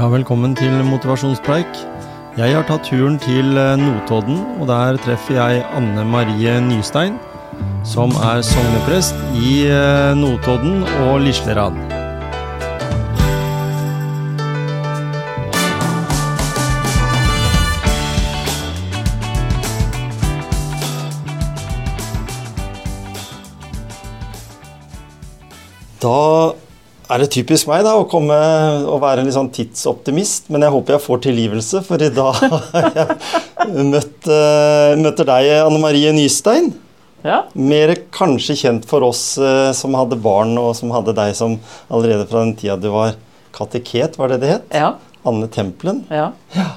Ja, velkommen til motivasjonspreik. Jeg har tatt turen til eh, Notodden, og der treffer jeg Anne Marie Nystein, som er sogneprest i eh, Notodden og Lislerad. Da er det typisk meg da, å komme og være en litt sånn tidsoptimist, men jeg håper jeg får tilgivelse, for i dag har jeg møtt, uh, møter deg, Anne Marie Nystein. Ja. Mer kanskje kjent for oss uh, som hadde barn, og som hadde deg som allerede fra den tida du var kateket, var det det het? Ja. Anne Tempelen. ja. Ja.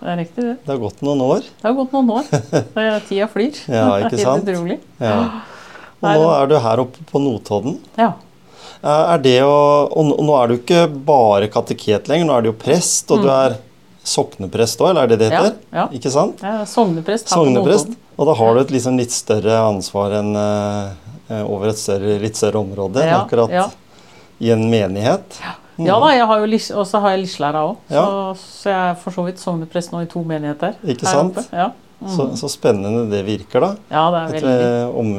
Det er riktig, det. Det har gått noen år. Det har gått noen år. Det er- Tida flyr. Ja, ikke sant? Helt utrolig. Ja. Og nå er du her oppe på Notodden. Ja. Er det å, og nå- er du ikke bare kateket lenger, nå er du jo prest, og du er sokneprest òg, eller er det det heter? Ja, ja. Ikke sant? Er sogneprest Sogneprest. Og da har du et liksom litt større ansvar enn uh, over et større, litt større område Ja, akkurat ja. i en menighet. Ja da, jeg har jo og så har jeg lislæra òg. Ja. Så, så jeg er for så vidt sogneprest nå i to menigheter. Ikke sant? Ja. Så, så spennende det virker, da. ja, det er veldig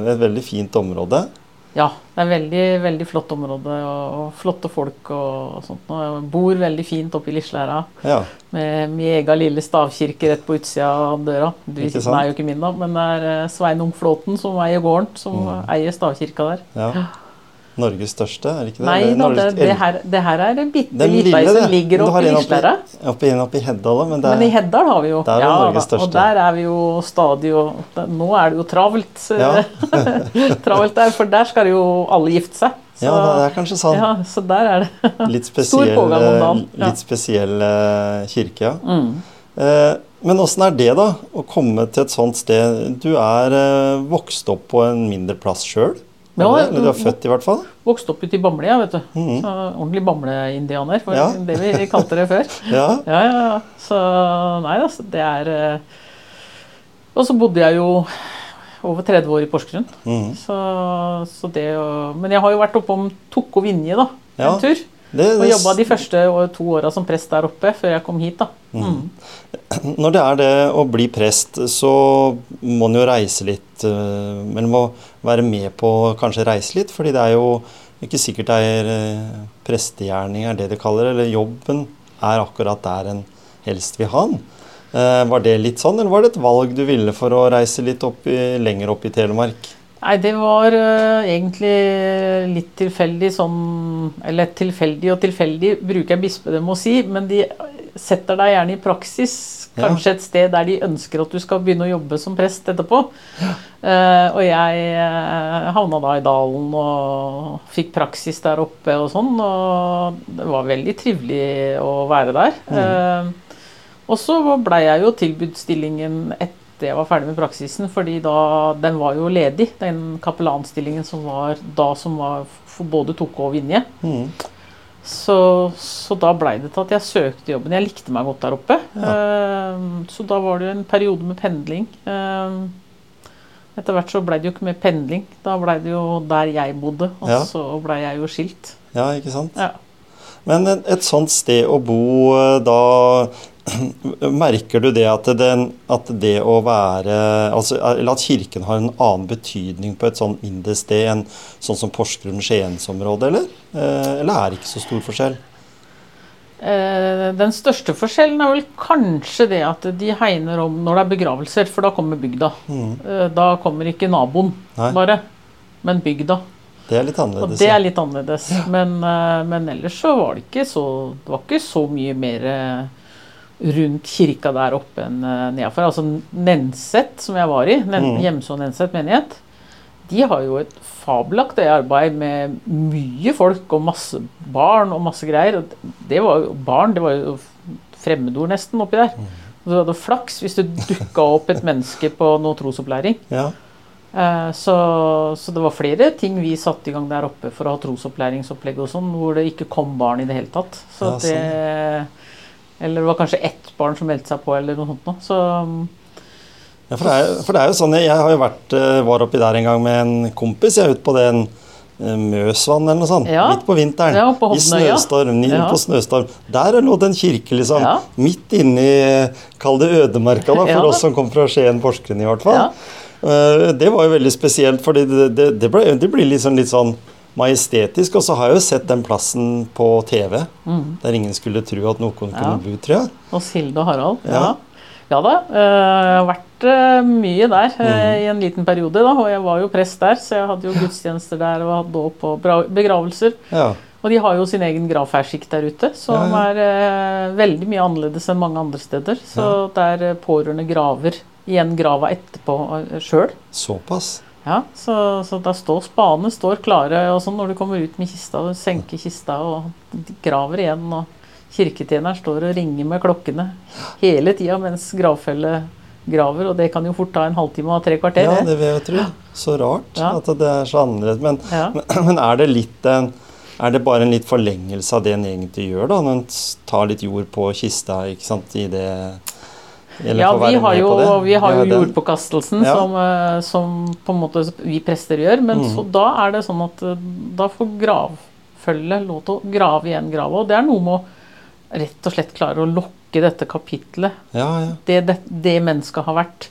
Et, et veldig fint område. Ja, det er veldig, veldig flott område og, og flotte folk og sånt. Og jeg bor veldig fint oppe i Lislæra Ja. med min egen lille stavkirke rett på utsida av døra. Den er jo ikke min, da, men det er eh, Sveinung Flåten som eier gården, som Mm. eier stavkirka der. ja. Norges største, er det ikke det? Nei da, det, det, her, det her er en bitte lita som ligger oppi Islæra. oppi- Oppi en oppe i Heddal, men Men i Heddal har vi jo Der er ja, Norges største. Og der er vi jo stadig og Nå er det jo travelt. Ja. travelt der, for der skal jo alle gifte seg. Så, Ja, det er kanskje sånn. ja, så der er det. Litt Stor spesiell, pågang om dagen, eh, ja. litt spesiell eh, kirke, ja. Mm. Eh, Men åssen er det, da? Å komme til et sånt sted? Du er eh, vokst opp på en mindre plass sjøl? Ja, Eller du er mm, født, i hvert fall? Vokste opp ute i Bamble, vet du. Mhm. Så, ordentlig Bamble-indianer, for Ja. det vi kalte det før. Ja. Ja, ja, ja. Så nei altså, det er eh, Og så bodde jeg jo over 30 år i Porsgrunn. Mhm. Så, så det Men jeg har jo vært oppom Tokko Vinje, da. En tur. Det, Og jobba de første to åra som prest der oppe, før jeg kom hit, da. Mm. når det er det å bli prest, så må en jo reise litt. eh, Men må være med på å kanskje reise litt, fordi det er jo ikke sikkert det er eh, prestegjerning er det det kaller det, eller jobben er akkurat der en helst vil ha den. Eh, Var det litt sånn, eller var det et valg du ville for å reise litt opp i, lenger opp i Telemark? Nei, det var uh, egentlig litt tilfeldig sånn Eller tilfeldig og tilfeldig bruker jeg bispedømme å si, men de setter deg gjerne i praksis. Ja. Kanskje et sted der de ønsker at du skal begynne å jobbe som prest etterpå. Eh, og jeg uh, havna da i dalen og fikk praksis der oppe og sånn. Og det var veldig trivelig å være der. Eh, og så blei jeg jo tilbudt stillingen etter jeg var ferdig med praksisen, fordi da den var jo ledig, den kapellanstillingen som var da som var for både Tokke og Vinje. Mm. Så, så da blei det til at jeg søkte jobben. Jeg likte meg godt der oppe. Eh, så da var det jo en periode med pendling. Eh, etter hvert så blei det jo ikke mer pendling. Da blei det jo der jeg bodde, og Ja. så blei jeg jo skilt. Ja, ikke sant? Ja. Men et, et sånt sted å bo, eh, da merker du det at, den, at det å være altså, Eller at kirken har en annen betydning på et sånn mindre sted enn sånn som Porsgrunn-Skiensområdet, eller? Eh, Eller er det ikke så stor forskjell? Eh, den største forskjellen er vel kanskje det at de hegner om når det er begravelser, for da kommer bygda. Mhm. Eh, da kommer ikke naboen, Nei. bare, men bygda. Det er litt Og annerledes. det er litt annerledes. Men, eh, men ellers så var det ikke så Det var ikke så mye mer rundt kirka der oppe uh, nedafor. Altså Nenset, som jeg var i, Nen Mm. Hjemså Nenset menighet, de har jo et fabelaktig arbeid med mye folk og masse barn og masse greier. Det var jo barn, det var jo fremmedord nesten oppi der. Og du hadde flaks hvis det dukka opp et menneske på noe trosopplæring. Ja. Eh, Så, så det var flere ting vi satte i gang der oppe for å ha trosopplæringsopplegg og sånn, hvor det ikke kom barn i det hele tatt. Så Ja, sånn. det, eller det var kanskje ett barn som meldte seg på, eller noe sånt noe. Så Ja, for, det er, for det er jo sånn, Jeg har jo vært, eh, var oppi der en gang med en kompis. Jeg er ute på den eh, Møsvann eller noe sånt. Ja. Midt på vinteren. Ja, på I snøstorm. Ja. På snøstorm. Der lå det en kirke, liksom. Ja. Midt inni Kall det ødemarka, da, for oss som kom fra Skien, Porsgrunn i hvert fall. Eh, Det var jo veldig spesielt, for det, det, det, ble, det blir liksom litt sånn majestetisk. Og så har jeg jo sett den plassen på TV, der ingen skulle tro at noen kunne Mm. Ja. bo, tror jeg. Hos Hilde og Harald. Ja, Ja. ja da. eh, Jeg har vært eh, mye der eh, Mm. i en liten periode. da, Og jeg var jo prest der, så jeg hadde jo gudstjenester der og hadde dåp og begravelser. Ja. Og de har jo sin egen gravferdskikk der ute, som Ja, er eh, veldig mye annerledes enn mange andre steder. Så der eh, pårørende graver igjen grava etterpå sjøl. Såpass. Ja, så, så da står spadene står klare og sånn når du kommer ut med kista Du senker kista og graver igjen. og Kirketjeneren står og ringer med klokkene hele tida mens gravfellet graver, og det kan jo fort ta en halvtime og tre kvarter. Ja, det. vil jeg tro. Så rart Ja. at det er så annerledes. Men, Ja. men, men er det litt en er det bare en litt forlengelse av det en egentlig gjør, da, når en tar litt jord på kista? ikke sant, i det Eller Ja, vi har jo, vi har jo jordpåkastelsen Ja. som, eh, som på en måte vi prester gjør, men mm. så da er det sånn at eh, da får gravfølget lov til å grave igjen grava. Og det er noe med å rett og slett klare å lokke dette kapitlet. Ja, ja. Det, det, det mennesket har vært.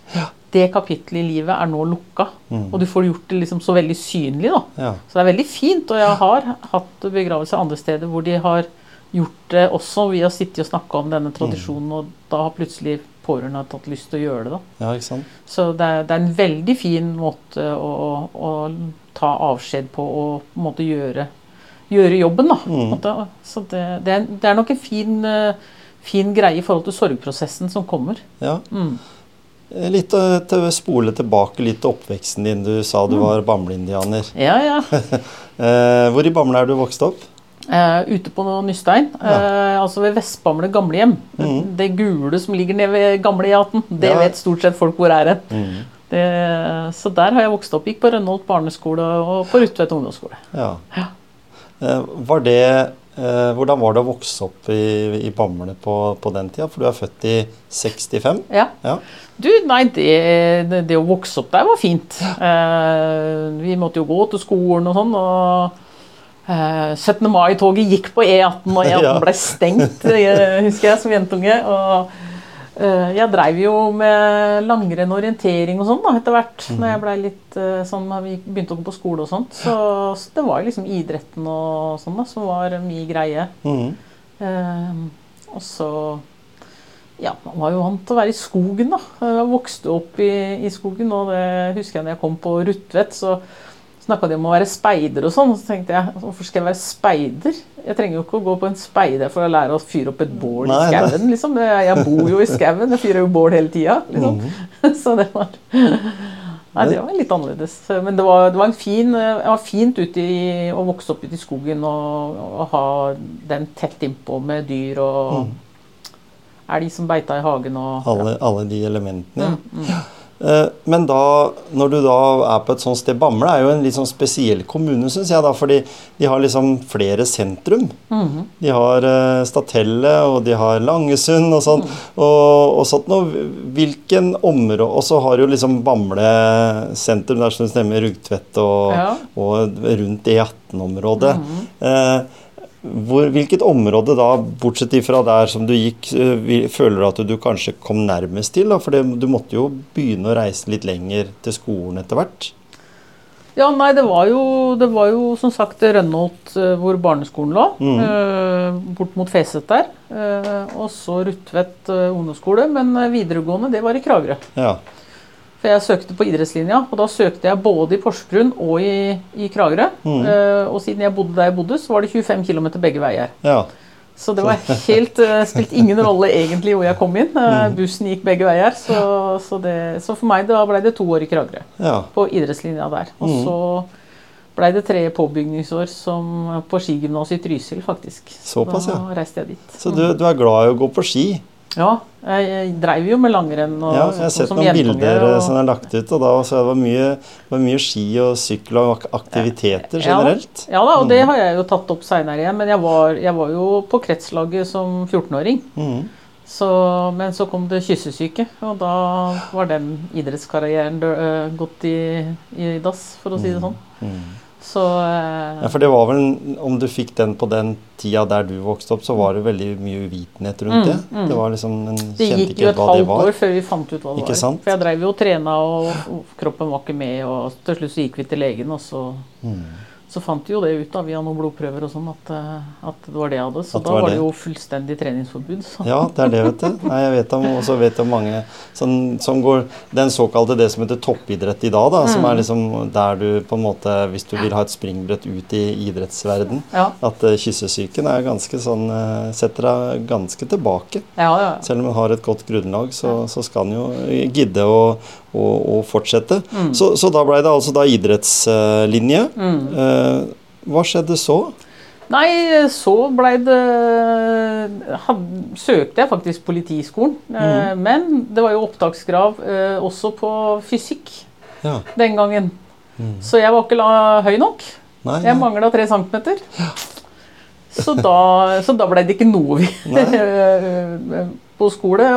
Det kapitlet i livet er nå lukka. Mm. Og du får gjort det liksom så veldig synlig, da. ja. Så det er veldig fint. Og jeg har hatt begravelser andre steder hvor de har gjort det også. Vi har sittet og snakka om denne tradisjonen, og da har plutselig pårørende tatt lyst til å gjøre det. da. ja, ikke sant? Så det er, det er en veldig fin måte å, å, å ta avskjed på og på måte gjøre, gjøre jobben, da. Mm. Så det, det, er, det er nok en fin, eh, fin greie i forhold til sorgprosessen som kommer. Ja. Mm. Litt til å spole tilbake litt til oppveksten din. Du sa Mm. du var bamleindianer. Ja, ja. Eh, hvor i Bamble er du vokst opp? Eh, ute på Nystein, Nystein, uh, altså ved Vestbamble gamlehjem. Mm. Det gule som ligger nede ved Gamlejaten, det Ja. vet stort sett folk hvor er hen. Mm. Det- Så der har jeg vokst opp. Gikk på Rønholt barneskole og på Rutvedt ungdomsskole. Ja. Ja. Uh, var det Hvordan var det å vokse opp i, i Bamble på, på den tida? For du er født i 65? Ja. Ja. Du, nei, det, det, å vokse opp der var fint. Vi måtte jo gå til skolen og sånn. og 17. mai-toget gikk på E18, og E18 ble stengt, eh, husker jeg, som jentunge. Og eh, jeg dreiv jo med langrenn og orientering og sånn da, etter hvert. Når jeg ble litt eh, sånn, vi begynte å gå på skole og sånt. Så, så det var liksom idretten og sånn da, som var mye greie. Mm. Eh, og så Ja, man var jo vant til å være i skogen, da. Jeg vokste opp i, i skogen, og det husker jeg når jeg kom på Rutvet. så snakka de om å være speider og sånn. Så tenkte jeg hvorfor skal jeg være speider? Jeg trenger jo ikke å gå på en speider for å lære å fyre opp et bål i skauen, liksom. Jeg jeg bor jo i skauen, jeg fyrer jo bål hele tida, liksom. Mm. Så det var Nei, det var litt annerledes. Men det var, det var, en fin, det var fint ute i, å vokse opp ute i skogen og, og ha den tett innpå med dyr og elg som beita i hagen og alle, alle de elementene. Mm, mm. Eh, Men da, når du da er på et sånt sted Bamble er jo en litt sånn spesiell kommune, syns jeg. da, Fordi de har liksom flere sentrum. Mhm. De har uh, Statelle, og de har Langesund og sånn. Og, og sånt noe. Hvilken område Og så har jo liksom Bamble sentrum, der som stemmer, Rugtvedt og, Ja. og rundt E18-området. Mhm. Eh, hvor, hvilket område da, bortsett ifra der som du gikk, eh, føler du at du kanskje kom nærmest til? da, For det, du måtte jo begynne å reise litt lenger til skolen etter hvert. Ja, nei, det var jo, det var jo som sagt Rønholt eh, hvor barneskolen lå. Mm. eh, bort mot Feset der. eh, og så Rutvet eh, ungdomsskole. Men videregående, det var i Kragerø. Ja. For jeg søkte på idrettslinja, og da søkte jeg både i Porsgrunn og i, i Kragerø. Mm. Uh, og siden jeg bodde der jeg bodde, så var det 25 km begge veier. ja. Så det var helt, uh, spilte ingen rolle egentlig hvor jeg kom inn. Uh, bussen gikk begge veier. Så, så, det, så for meg da ble det to år i Kragerø, ja. på idrettslinja der. Og mm. så ble det tre påbygningsår som på skigymnaset i Trysil, faktisk. Så Såpass, ja. Da reiste jeg dit. Så du, du er glad i å gå på ski? Ja, jeg, dreiv jo med langrenn og Ja, jeg har sett noen bilder eh, og- som er lagt ut, og da så det var mye, var mye ski og sykkel og aktiviteter generelt. Ja da, og det Mhm. har jeg jo tatt opp seinere igjen. Men jeg var, jeg var jo på kretslaget som 14-åring. Mm. Så, men så kom det kyssesyke, og da var den idrettskarrieren øh, gått i, i dass, for å si det sånn. Mhm. Så eh, Ja, For det var vel, om du fikk den på den tida der du vokste opp, så var det veldig mye uvitenhet rundt det. Mm, det. Det var liksom, En det gikk jo et halvt år før vi fant ut hva det var. sant? For jeg drev jo og trena, og og kroppen var ikke med, og til slutt så gikk vi til legen, og så, Mm. Så fant vi jo det ut da, via noen blodprøver og sånn, at, eh, at det var det jeg hadde. Så da var det det. jo fullstendig treningsforbud. Så. Ja, det er det, vet du. Nei, jeg vet om, og så vet om mange som, som går Den såkalte det som heter toppidrett i dag, da, som Mm. er liksom der du på en måte Hvis du vil ha et springbrett ut i idrettsverden, Ja, at uh, kyssesyken er ganske sånn uh, Setter deg ganske tilbake. ja, ja. Selv om du har et godt grunnlag, så, så skal en jo gidde å, å, å fortsette. Mm. Så, så da ble det altså da idrettslinje. Mm. Eh, hva skjedde så? Nei, så blei det had, Søkte jeg faktisk Politiskolen. Eh, men det var jo opptakskrav eh, også på fysikk Ja. den gangen. Mm. Så jeg var ikke la, høy nok. Nei, Jeg mangla tre centimeter. Så da, så da blei det ikke noe vi på skole.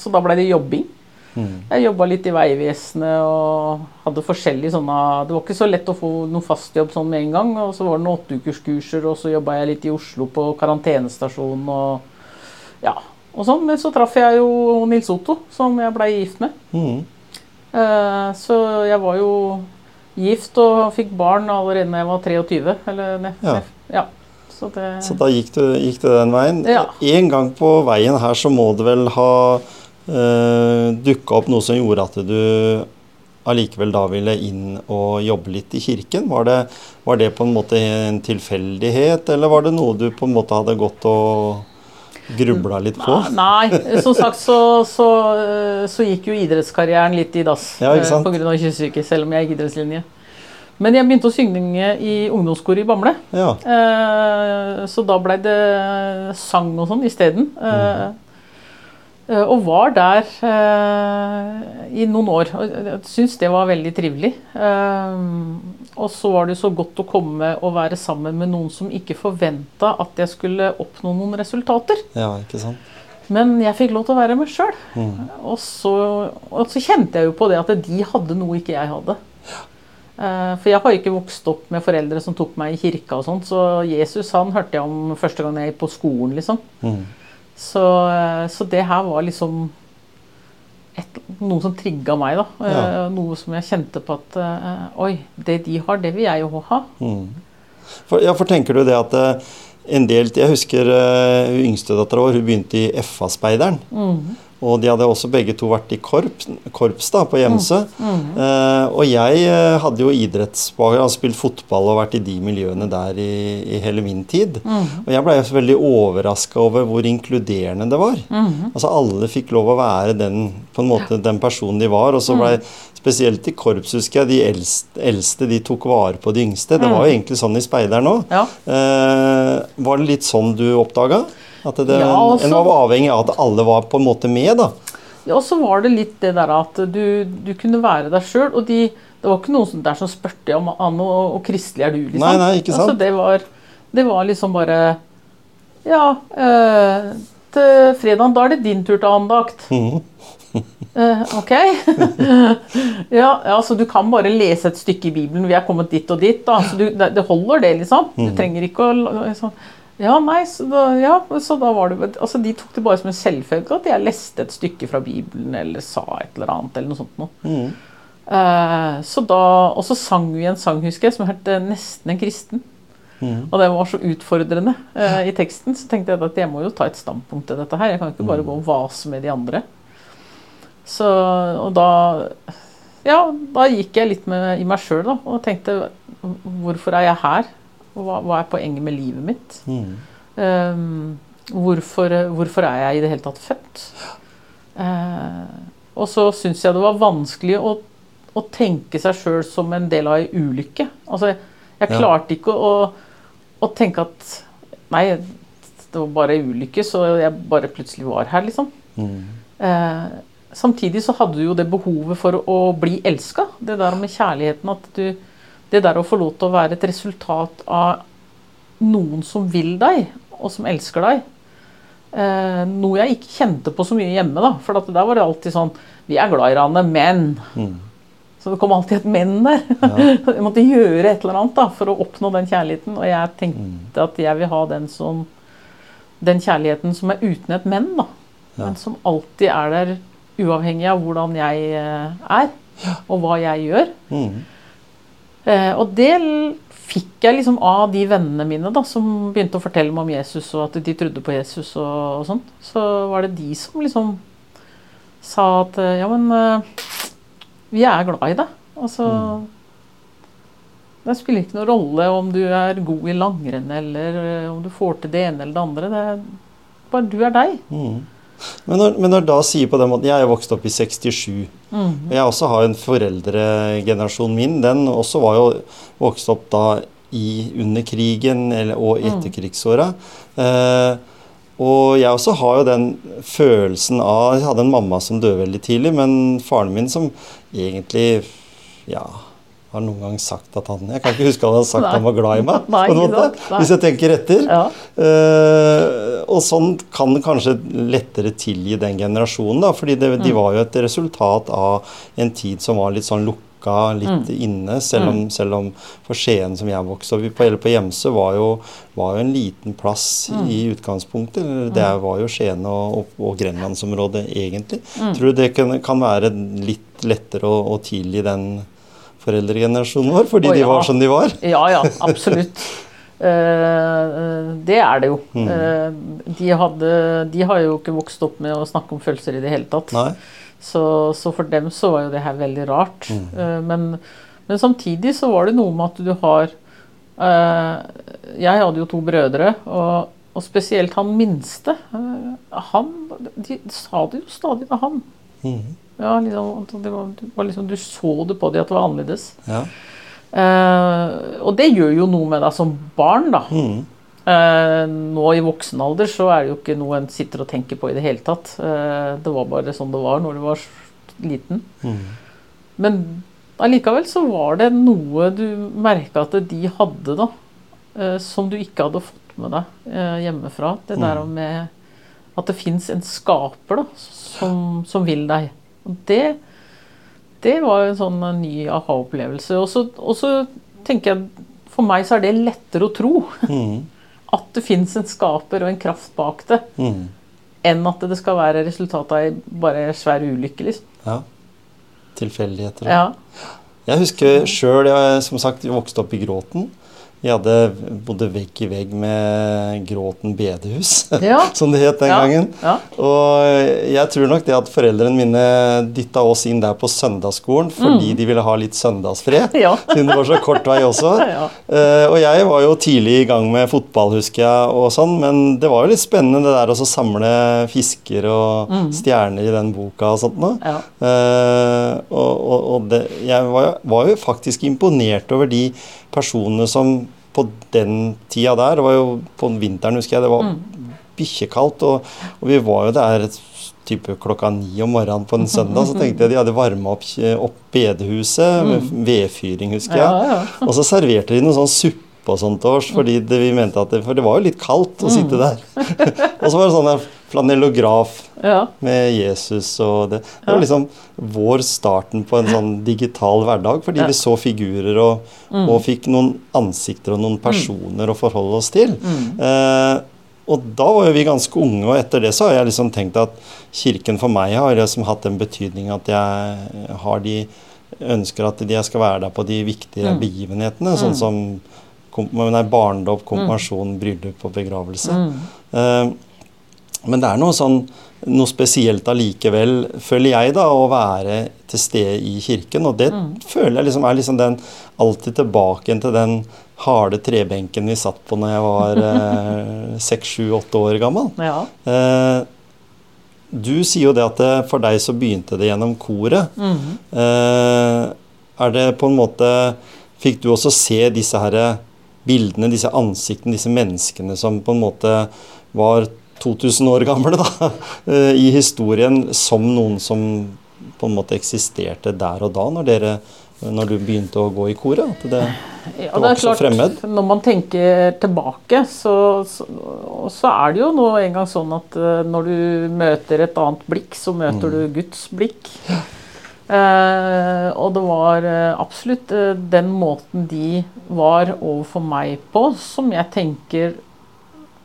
Så da blei det jobbing. Mm. Jeg jobba litt i Vegvesenet og hadde forskjellige sånne Det var ikke så lett å få noen fast jobb sånn med en gang. Og så var det noen åtteukerskurser, og så jobba jeg litt i Oslo på karantenestasjonen og ja, og sånn. Men så traff jeg jo Nils Otto, som jeg blei gift med. Mm. Eh, Så jeg var jo gift og fikk barn allerede da jeg var 23. Eller ne, Ja. ja. Så det Så da gikk du, gikk du den veien. Ja. En gang på veien her så må det vel ha uh, dukka opp noe som gjorde at du allikevel da ville inn og jobbe litt i kirken. Var det, var det på en måte en tilfeldighet, eller var det noe du på en måte hadde gått og grubla litt på? Nei, som sagt så, så, eh, så gikk jo idrettskarrieren litt i dass Ja, sant? pga. kyssesyke, selv om jeg gikk idrettslinje. Men jeg begynte å synge i ungdomskoret i Bamble. Ja. Eh, så da blei det sang og sånn isteden. Eh, Mhm. Eh, og var der eh, i noen år. Og syns det var veldig trivelig. Eh, og så var det så godt å komme og være sammen med noen som ikke forventa at jeg skulle oppnå noen resultater. ja, ikke sant. Men jeg fikk lov til å være meg sjøl. Mm. Og, så, og så kjente jeg jo på det at de hadde noe ikke jeg hadde. For jeg har ikke vokst opp med foreldre som tok meg i kirka og sånt, så Jesus han hørte jeg om første gang jeg gikk på skolen, liksom. Mm. Så, eh, så det her var liksom et, noe som trigga meg, da. Eh, Ja. Noe som jeg kjente på at eh, Oi, det de har, det vil jeg jo ha. Mm. For, ja, for tenker du det at en del Jeg husker uh, yngstedattera vår, hun begynte i FA-speideren. Mm. Og de hadde også begge to vært i korps, korps da, på Gjemse. Mm. Eh, og jeg eh, hadde jo idrettsbakgrunn, altså spilt fotball og vært i de miljøene der i, i hele min tid. Mm. Og jeg blei veldig overraska over hvor inkluderende det var. Mm. Altså Alle fikk lov å være den, på en måte, den personen de var. Og så blei spesielt i korps, husker jeg, de eldste, eldste de tok vare på de yngste. Det var jo egentlig sånn i speideren òg. Ja. Eh, var det litt sånn du oppdaga? At det, Ja, altså- en var avhengig av at alle var på en måte med, da? Ja, og så var det litt det der at du, du kunne være deg sjøl, og de, det var ikke noen der som spurte om Anno og, og kristelig er du, liksom. Nei, nei, ikke sant. Altså, det, var, det var liksom bare Ja, Øh, til fredag, da er det din tur til andakt. Mm. uh, ok. ja, ja, så du kan bare lese et stykke i Bibelen. Vi er kommet dit og dit. Da. Så du, det, det holder, det, liksom. Du Mhm. trenger ikke å liksom, Ja, nei, så da, ja, så da var det altså De tok det bare som en selvfølge at jeg leste et stykke fra Bibelen eller sa et eller annet. eller noe sånt noe. Mm. Eh, så da, Og så sang vi en sang, husker jeg, som het 'Nesten en kristen'. Mm. Og det var så utfordrende eh, i teksten, så tenkte jeg at jeg må jo ta et standpunkt til dette her. Jeg kan ikke bare gå og vase med de andre. Så, og da Ja, da gikk jeg litt med, i meg sjøl og tenkte hvorfor er jeg her? Hva, hva er poenget med livet mitt? Mm. Um, hvorfor, hvorfor er jeg i det hele tatt født? Uh, og så syns jeg det var vanskelig å, å tenke seg sjøl som en del av ei ulykke. Altså, jeg, klarte ikke å, å tenke at Nei, det var bare ei ulykke, så jeg bare plutselig var her, liksom. Mm. Eh, samtidig så hadde du jo det behovet for å bli elska. Det der med kjærligheten at du Det der å få lov til å være et resultat av noen som vil deg, og som elsker deg. Eh, noe jeg ikke kjente på så mye hjemme, da. For at der var det alltid sånn Vi er glad i hverandre, men mm. Så det kom alltid et men der. jeg måtte gjøre et eller annet da, for å oppnå den kjærligheten. Og jeg tenkte at jeg vil ha den, som, den kjærligheten som er uten et men. da. Ja. Men som alltid er der uavhengig av hvordan jeg eh, er, og hva jeg gjør. Mm. Eh, og det fikk jeg liksom av de vennene mine da, som begynte å fortelle meg om Jesus, og at de trodde på Jesus og, og sånn. Så var det de som liksom sa at eh, ja, men eh, vi er glad i deg. Altså Det spiller ikke noen rolle om du er god i langrenn, eller om du får til det ene eller det andre. Det er bare du er deg. Mm. Men, når, men når da sier på den måten Jeg er vokst opp i 67. Mm. Jeg også har en foreldregenerasjon min. Den også var jo vokst opp da i, under krigen eller, og Mm. etterkrigsåra. Eh, og jeg også har jo den følelsen av Jeg hadde en mamma som døde veldig tidlig, men faren min som egentlig Ja, har noen gang sagt at han Jeg kan ikke huske at han hadde sagt Nei. at han var glad i meg. Nei. Hvis jeg tenker etter. Ja. Uh, og sånn kan kanskje lettere tilgi den generasjonen, da, fordi det, Mm. de var jo et resultat av en tid som var litt sånn lukka, litt Mm. inne. Selv om, selv om for Skien, som jeg vokste opp på, eller på Gjemse, var var jo en liten plass Mm. i utgangspunktet. Det var jo Skien og, og, og Grenlandsområdet, egentlig. Mm. Tror du det kan, kan være litt lettere å, å tilgi den foreldregenerasjonen vår, fordi Å, de var som de var? Ja, ja, absolutt. Eh, det er det jo. Mm. Eh, de, hadde, de har jo ikke vokst opp med å snakke om følelser i det hele tatt. Så, så for dem så var jo det her veldig rart. Mm. Eh, men, men samtidig så var det noe med at du har eh, Jeg hadde jo to brødre, og, og spesielt han minste. han De sa det jo stadig til han. Mhm. Ja, liksom, det var, det var liksom, du så det på dem at det var annerledes. Ja. Eh, og det gjør jo noe med deg som barn, da. Mm. Eh, nå i voksen alder så er det jo ikke noe en sitter og tenker på i det hele tatt. Eh, det var bare sånn det var når du var liten. Mm. Men allikevel så var det noe du merka at de hadde, da. eh, som du ikke hadde fått med deg eh, hjemmefra. Det der Mm. med at det fins en skaper da, som, som vil deg. Og det, det var en sånn eh, ny aha-opplevelse. Og så- Og så tenker jeg for meg så er det lettere å tro Mm. at det fins en skaper og en kraft bak det, Mm. enn at det skal være resultatet av bare svær ulykke, liksom. Ja. Tilfeldigheter. Ja. Jeg husker sjøl, jeg som sagt vokste opp i Gråten. Jeg hadde, bodde vegg i vegg med Gråten bedehus, Ja. som det het den Ja. gangen. Ja. Og jeg tror nok det at foreldrene mine dytta oss inn der på søndagsskolen fordi de ville ha litt søndagsfred. Mm. Siden det var så kort vei også. Eh, og jeg var jo tidlig i gang med fotball, husker jeg, og sånn, men det var jo litt spennende det der å samle fisker og stjerner i den boka og sånt noe. Ja. Eh, og og, og det, jeg var, var jo faktisk imponert over de personene som på den tida der, det var jo på vinteren, husker jeg, det var bikkjekaldt, og, og vi var jo der type klokka ni om morgenen på en søndag, så tenkte jeg de hadde varma opp, opp bedehuset med vedfyring, husker jeg. Ja, ja. Og så serverte de noe sånn suppe og sånt års, fordi det, vi mente at det, for det var jo litt kaldt å sitte der. og så var det sånn der flanellograf ja. med Jesus og det. Det var liksom vår starten på en sånn digital hverdag, fordi Ja. vi så figurer og, og fikk noen ansikter og noen personer å forholde oss til. Eh, og da var jo vi ganske unge, og etter det så har jeg liksom tenkt at kirken for meg har liksom hatt den betydning at jeg har de ønsker at de skal være der på de viktige begivenhetene, sånn som kom, nei, barndom, konfirmasjon, bryllup og begravelse. Eh, men det er noe sånn noe spesielt allikevel, føler jeg, da, å være til stede i kirken. Og det føler jeg liksom er liksom den alltid tilbake til den harde trebenken vi satt på når jeg var seks, sju, åtte år gammel. ja. Eh, du sier jo det at det, for deg så begynte det gjennom koret. Mm. Eh, er det på en måte Fikk du også se disse her bildene, disse ansiktene, disse menneskene som på en måte var 2000 år gamle da, eh, i historien, som noen som på en måte eksisterte der og da, når, dere, når du begynte å gå i koret? At det, Ja, Det ikke så fremmed. Når man tenker tilbake, så, så, så er det jo nå en gang sånn at eh, når du møter et annet blikk, så møter Mm. du Guds blikk. Eh, og det var eh, absolutt den måten de var overfor meg på, som jeg tenker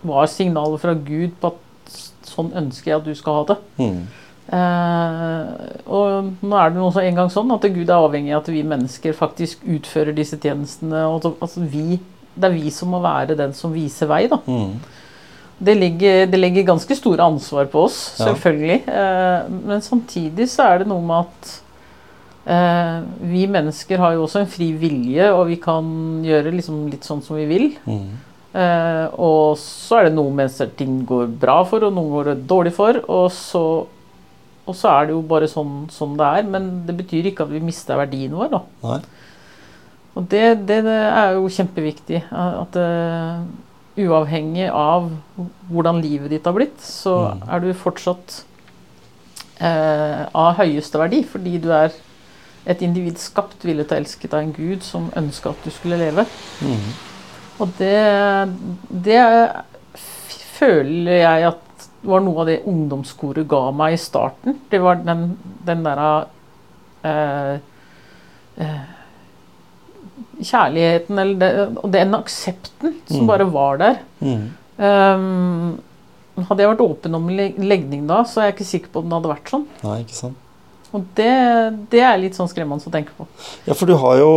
var signalet fra Gud på at sånn ønsker jeg at du skal ha det. Mm. Eh, og nå er det jo også en gang sånn at Gud er avhengig av at vi mennesker faktisk utfører disse tjenestene. Og at, altså vi, det er vi som må være den som viser vei. da. Mm. Det ligger, det legger ganske store ansvar på oss, Ja. selvfølgelig. Eh, men samtidig så er det noe med at eh, vi mennesker har jo også en fri vilje, og vi kan gjøre liksom litt sånn som vi vil. Mm. Eh, og så er det noe mens ting går bra for, og noe går det dårlig for. Og så, og så er det jo bare sånn, sånn det er. Men det betyr ikke at vi mister verdien vår. da. Nei. Og det, det, det er jo kjempeviktig. At uh, uavhengig av hvordan livet ditt har blitt, så Mm. er du fortsatt uh, av høyeste verdi. Fordi du er et individ skapt, villet og elsket av en gud som ønska at du skulle leve. Mm. Og det, det føler jeg at var noe av det ungdomskoret ga meg i starten. Det var den, den derre eh, eh, Kjærligheten eller det, og den aksepten som Mm. bare var der. Mm. Um, hadde jeg vært åpen om leg- legning da, så er jeg ikke sikker på om det hadde vært sånn. Nei, ikke sant. Og det, det er litt sånn skremmende å tenke på. Ja, for du har jo,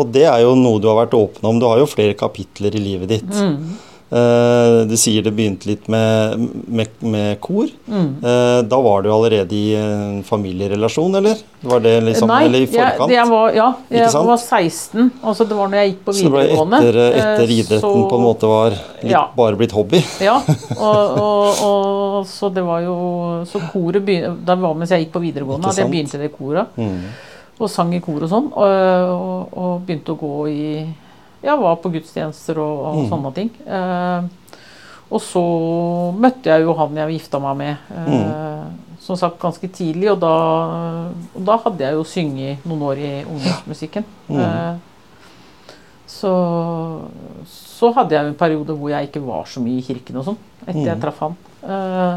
og det er jo noe du har vært åpen om, du har jo flere kapitler i livet ditt. Mm. Eh, du sier det begynte litt med, med, med kor. Mm. Eh, da var du allerede i en familierelasjon, eller? Var det liksom, Nei, eller i forkant? Jeg, jeg var, ja, jeg var 16. Altså det var når jeg gikk på videregående. så det ble etter, etter idretten så- på en måte var litt, Ja. bare blitt hobby? Ja, og, og, og så det var jo Så koret begynte Det var mens jeg gikk på videregående det at jeg begynte det koret. Mm. Og sang i kor og sånn. Og, og begynte å gå i Ja, var på gudstjenester og, og Mm. sånne ting. Eh, og så møtte jeg jo han jeg gifta meg med, eh, som sagt ganske tidlig. Og da, og da hadde jeg jo synget noen år i ungdomsmusikken. Mm. Eh, så, så hadde jeg en periode hvor jeg ikke var så mye i kirken og sånn, etter jeg Mm. traff han. Eh,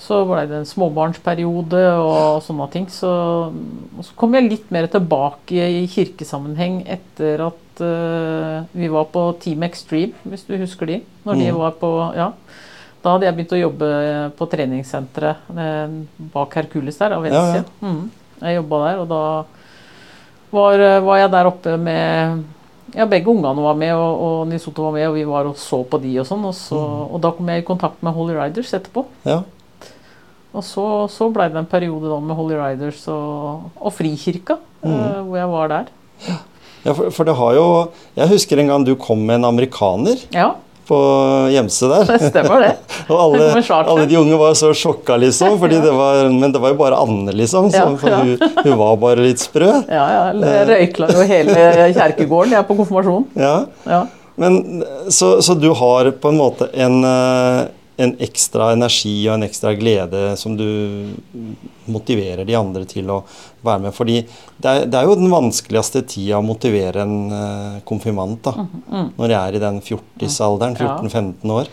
så ble det en småbarnsperiode og sånne ting. Så, og så kom jeg litt mer tilbake i kirkesammenheng etter at eh, vi var på Team Extreme, hvis du husker de. Når de Mm. var på, ja. Da hadde jeg begynt å jobbe på treningssenteret eh, bak Hercules der, av Ja, ja. Mm. Jeg jobba der, og da var, eh, var jeg der oppe med ja, begge ungene var med, og, og Nils Otto var med, og vi var og så på de og sånn. Og, så, Mm. og da kom jeg i kontakt med Holy Riders etterpå. Ja. Og så, så blei det en periode da med Holy Riders og, og Frikirka, Mm. eh, hvor jeg var der. ja for, for det har jo Jeg husker en gang du kom med en amerikaner Ja, på Gjemse der. det stemmer det. Og alle, Det svart, alle de unge var så sjokka, liksom. Fordi det var, men det var jo bare Anne, liksom. Så, Ja, ja. Hun, hun var bare litt sprø. Ja, ja, jeg røykla jo hele kjerkegården jeg på konfirmasjon. Ja. Ja. Men, så, så du har på en måte en, eh, en ekstra energi og en ekstra glede som du motiverer de andre til å være med. Fordi det er, det er jo den vanskeligste tida å motivere en eh, konfirmant. da, Mm. Når jeg er i den 40-alderen, 14-15 år.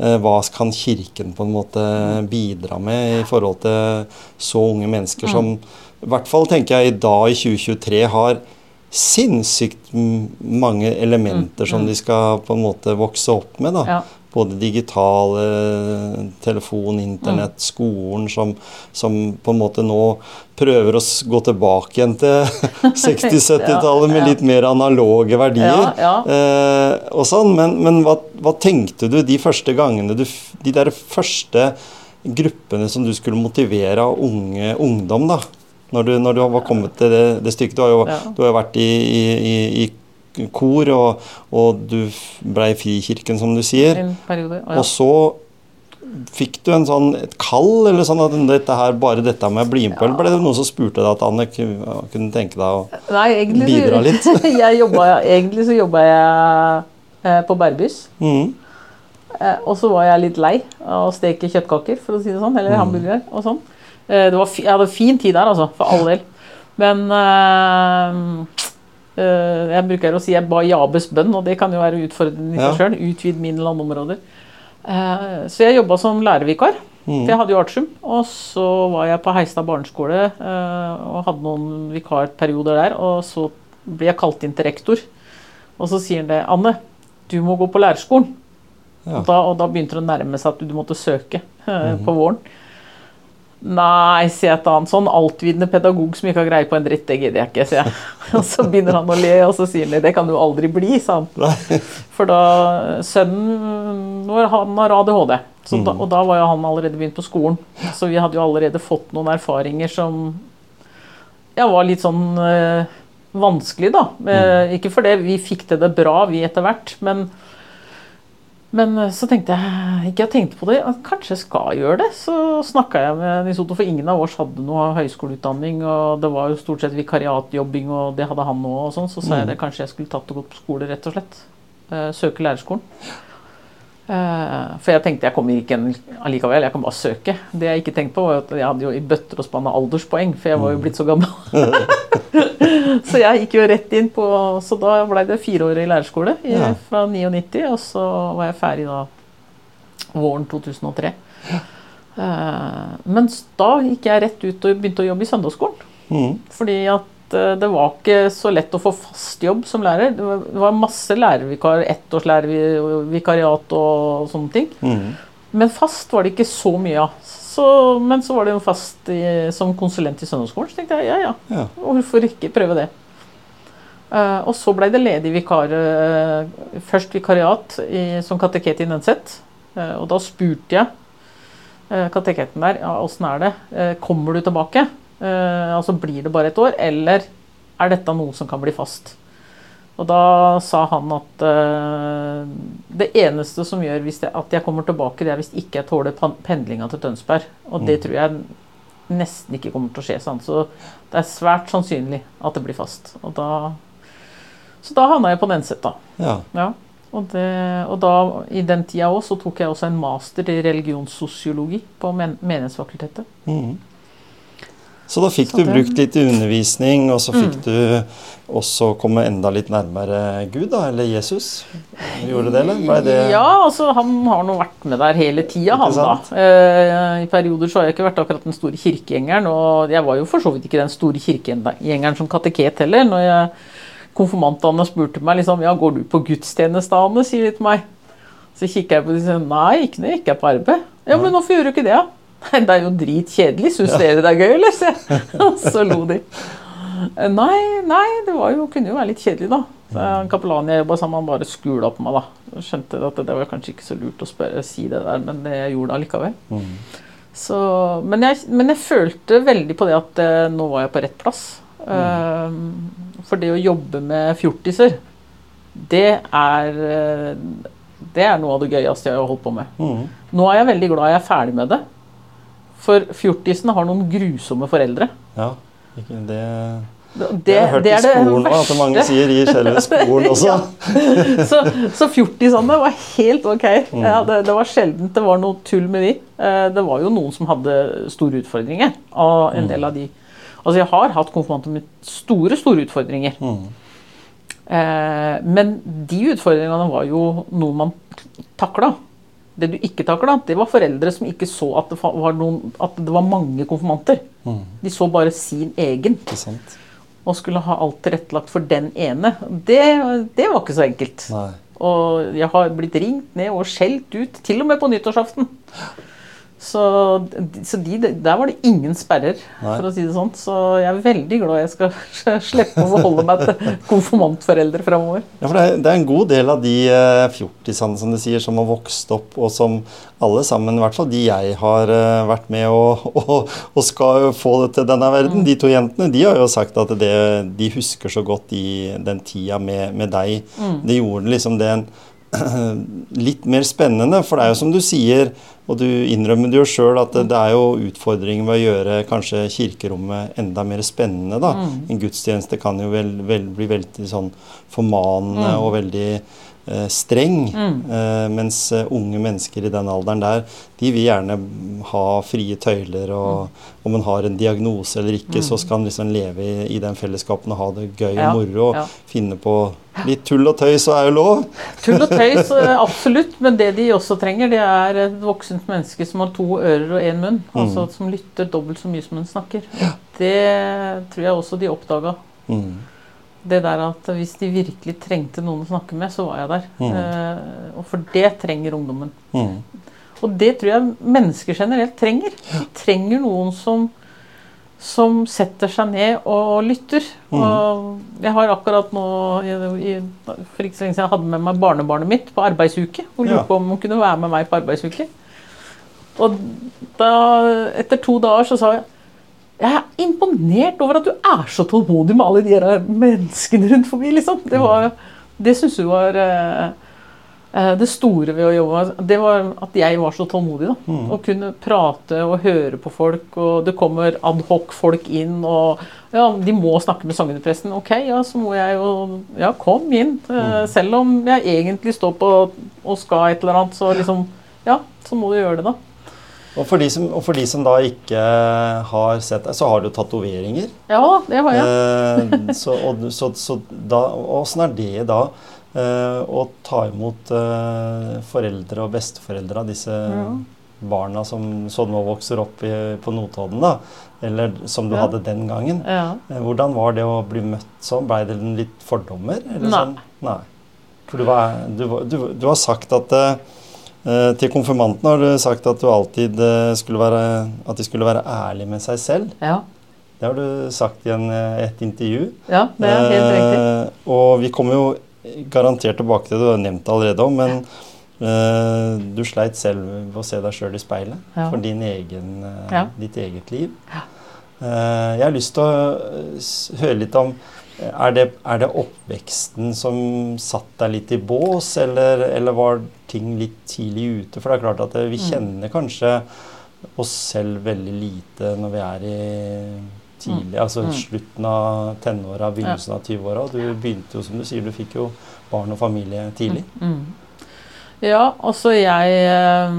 Eh, Hva kan Kirken på en måte bidra med i forhold til så unge mennesker Mm. som i hvert fall tenker jeg i dag i 2023 har sinnssykt mange elementer Mm, som mm. de skal på en måte vokse opp med. da. Både digitale, telefon, internett, Mm. skolen som, som på en måte nå prøver å gå tilbake igjen til 60-70-tallet med litt mer analoge verdier. Ja, ja. Eh, og sånn, Men, men hva, hva tenkte du de første gangene du De der første gruppene som du skulle motivere av unge ungdom, da? Når du, når du var kommet til det, det stykket. Du har jo, Ja. du har vært i, i, i kor, og, og du i Frikirken, som du sier. En periode. Og så fikk du en sånn, et kall, eller sånn at dette her, bare dette med å bli med på? Ja. Eller ble det noen som spurte deg at Anne kunne, tenke deg å Nei, egentlig, bidra litt? jobba, egentlig så jobba jeg eh, på Bærbys. Mhm. Eh, og så var jeg litt lei av å steke kjøttkaker, for å si det sånn. Eller Mm. hamburgere og sånn. Eh, det var jeg hadde fin tid der, altså. For all del. Men eh, jeg bruker å si jeg ba Jabes bønn, og det kan jo være utfordrende i seg sjøl. Utvid mine landområder. Eh, så jeg jobba som lærervikar. Mm. For jeg hadde jo artium, og så var jeg på Heistad barneskole eh, og hadde noen vikarperioder der. Og så ble jeg kalt inn til rektor, og så sier han det Anne, du må gå på lærerskolen. Ja. Og, da, og da begynte det å nærme seg at du måtte søke eh, Mhm. på våren. Nei, sier jeg til han. Sånn altvitende pedagog som ikke har greie på en dritt, det gidder jeg ikke, sier jeg. Og så begynner han å le, og så sier han det kan du aldri bli, sa han. For da sønnen vår han har ADHD, så da, Mhm. og da var jo han allerede begynt på skolen. Så vi hadde jo allerede fått noen erfaringer som ja, var litt sånn øh, vanskelig, da. Eh, Ikke fordi vi fikk til det bra, vi etter hvert, men men eh, så tenkte jeg ikke jeg tenkte på det, at kanskje jeg skal gjøre det. Så snakka jeg med Nils Otto, for ingen av oss hadde noe høyskoleutdanning. Og det var jo stort sett vikariatjobbing, og det hadde han òg. Sånn, så sa jeg det kanskje jeg skulle tatt og gått på skole, rett og slett. Eh, søke lærerskolen. Eh, for jeg tenkte jeg kommer ikke inn allikevel, jeg kan bare søke. Det jeg ikke tenkte på, var at jeg hadde jo i bøtter og spann av alderspoeng, for jeg var jo blitt så gammel. så jeg gikk jo rett inn på Så da blei det fireårig lærerskole i, Ja. fra 99, og så var jeg ferdig da våren 2003. Eh, men da gikk jeg rett ut og begynte å jobbe i søndagsskolen. Mm. Fordi at uh, det var ikke så lett å få fast jobb som lærer. Det var, det var masse lærervikar, ettårslærervikariat og sånne ting. Mm. Men fast var det ikke så mye av. Så, men så var det jo fast i, som konsulent i søndagsskolen, så tenkte jeg ja ja, Ja. hvorfor ikke prøve det. Uh, og så ble det ledig vikar, Uh, først vikariat i, som kateket i Nenset. Uh, og da spurte jeg uh, kateketen der ja, åssen er det, Eh, kommer du tilbake? Eh, altså blir det bare et år, eller er dette noe som kan bli fast? Og da sa han at uh, det eneste som gjør hvis jeg, at jeg kommer tilbake, det er hvis ikke jeg tåler pendlinga til Tønsberg. Og det Mm. tror jeg nesten ikke kommer til å skje. Sant? Så det er svært sannsynlig at det blir fast. Og da, så da havna jeg på Nenset, da. ja. Ja. Og, det, og da, i den tida òg, så tok jeg også en master i religionssosiologi på men Menighetsfakultetet. Mm. Så da fikk Så du brukt litt undervisning, og så fikk Mm. du også komme enda litt nærmere Gud, da, eller Jesus. Gjorde det, eller? Ble det Ja, altså han har nå vært med der hele tida, han da. Eh, I perioder så har jeg ikke vært akkurat den store kirkegjengeren, og jeg var jo for så vidt ikke den store kirkegjengeren som kateket heller. Når jeg konfirmantene spurte meg liksom, ja, går du på gudstjeneste, Anne, sier de til meg. Så kikker jeg på dem og sier nei, ikke når jeg ikke er på arbeid. Ja, men hvorfor gjør du ikke det, da? Nei, det er jo dritkjedelig. Syns dere det er gøy, eller? Og så lo de. Nei, nei, det var jo, kunne jo være litt kjedelig, da. Så en kapellan jeg jobba sammen med, han bare skula på meg, da. Jeg skjønte at det var kanskje ikke så lurt å spørre, si det der, men jeg gjorde det allikevel. Mm. Så, men, jeg, men jeg følte veldig på det at eh, nå var jeg på rett plass. Mm. for det å jobbe med fjortiser, det er eh, Det er noe av det gøyeste jeg har holdt på med. Mm. Nå er jeg veldig glad jeg er ferdig med det. For fjortisene har noen grusomme foreldre. Ja. Ikke det Det, Jeg har hørt i skolen òg, at mange sier i selve skolen også. Ja. så så fjortisene var helt ok. Mm. Ja, det, det var sjeldent det var noe tull med de. Eh, Det var jo noen som hadde store utfordringer. Og en Mm. del av de. Altså Jeg har hatt konfirmanter med store, store utfordringer. Mm. Eh, Men de utfordringene var jo noe man takla. Det du ikke takla, det var foreldre som ikke så at det var, noen, at det var mange konfirmanter. Mm. De så bare sin egen sant? og skulle ha alt tilrettelagt for den ene. Det, det var ikke så enkelt. Nei. Og jeg har blitt ringt ned og skjelt ut, til og med på nyttårsaften. Så, så de, der var det ingen sperrer, Nei. for å si det sånn. Så jeg er veldig glad jeg skal slippe å forholde meg til konfirmantforeldre framover. Ja, for det er, det er en god del av de eh, fjortisene som du sier, som har vokst opp, og som alle sammen, i hvert fall de jeg har eh, vært med og, og, og skal få det til denne verden, de to jentene, de har jo sagt at det, de husker så godt de, den tida med, med deg. Det gjorde liksom den litt mer spennende, for det er jo som du sier, og du innrømmer det jo sjøl, at det, er jo utfordringer med å gjøre kanskje kirkerommet enda mer spennende. da. En gudstjeneste kan jo vel, vel, bli veldig sånn formanende og veldig streng. Eh, mens eh, unge mennesker i den alderen der, de vil gjerne ha frie tøyler. Og om en har en diagnose eller ikke, så skal en liksom leve i, i den fellesskapen og ha det gøy Ja, og moro. Og ja. finne på litt tull og tøys, så er jo lov. Tull og tøys, eh, absolutt. Men det de også trenger, det er et voksent menneske som har to ører og én munn. Altså som lytter dobbelt så mye som hun snakker. Det tror jeg også de oppdaga. Mm. Det der at hvis de virkelig trengte noen å snakke med, så var jeg der. Mm. Eh, og for det trenger ungdommen. Mm. Og det tror jeg mennesker generelt trenger. De trenger noen som, som setter seg ned og lytter. Mm. Og jeg har akkurat nå, i, for ikke så lenge siden, jeg hadde med meg barnebarnet mitt på arbeidsuke. Og lurte Ja. på om hun kunne være med meg på arbeidsuke. Og da, etter to dager så sa jeg jeg er imponert over at du er så tålmodig med alle de her menneskene rundt forbi. liksom. Det, var, det syns du var eh, eh, det store ved å jobbe. Det var at jeg var så tålmodig. da. Mm. Å kunne prate og høre på folk. Og det kommer adhoc-folk inn. og ja, De må snakke med sognepresten. Ok, ja, så må jeg jo Ja, kom inn. Eh, Selv om jeg egentlig står på og skal et eller annet, så liksom Ja, så må du gjøre det, da. Og, for de som, og for de som da ikke har sett deg, så har du tatoveringer. Ja, det har jeg. Eh, så, og, så, så da, Åssen er det da eh, å ta imot eh, foreldre og besteforeldre av disse Ja. barna som, sånn nå vokser opp i, på Notodden, da? Eller som du Ja. hadde den gangen. Ja. Eh, hvordan var det å bli møtt sånn? Blei det litt fordommer? Eller Nei. Sånn? Nei. For du, var, du, du, du har sagt at eh, til konfirmanten har du sagt at du alltid eh, skulle være At de skulle være ærlige med seg selv. Ja. Det har du sagt i en, eh, et intervju. ja, det er helt riktig. Eh, og vi kommer jo garantert tilbake til det, du har nevnt allerede om, men eh, du sleit selv ved å se deg sjøl i speilet Ja. for din egen, eh, Ja. ditt eget liv. Eh, jeg har lyst til å eh, høre litt om eh, er det, er det oppveksten som satte deg litt i bås, eller, eller var ting litt tidlig ute? For det er klart at eh, vi Mm. kjenner kanskje oss selv veldig lite når vi er i tidlig, altså Mm. slutten av tenåra, begynnelsen av 20-åra. Du begynte jo, som du sier, du fikk jo barn og familie tidlig. Mm. Ja, altså jeg eh,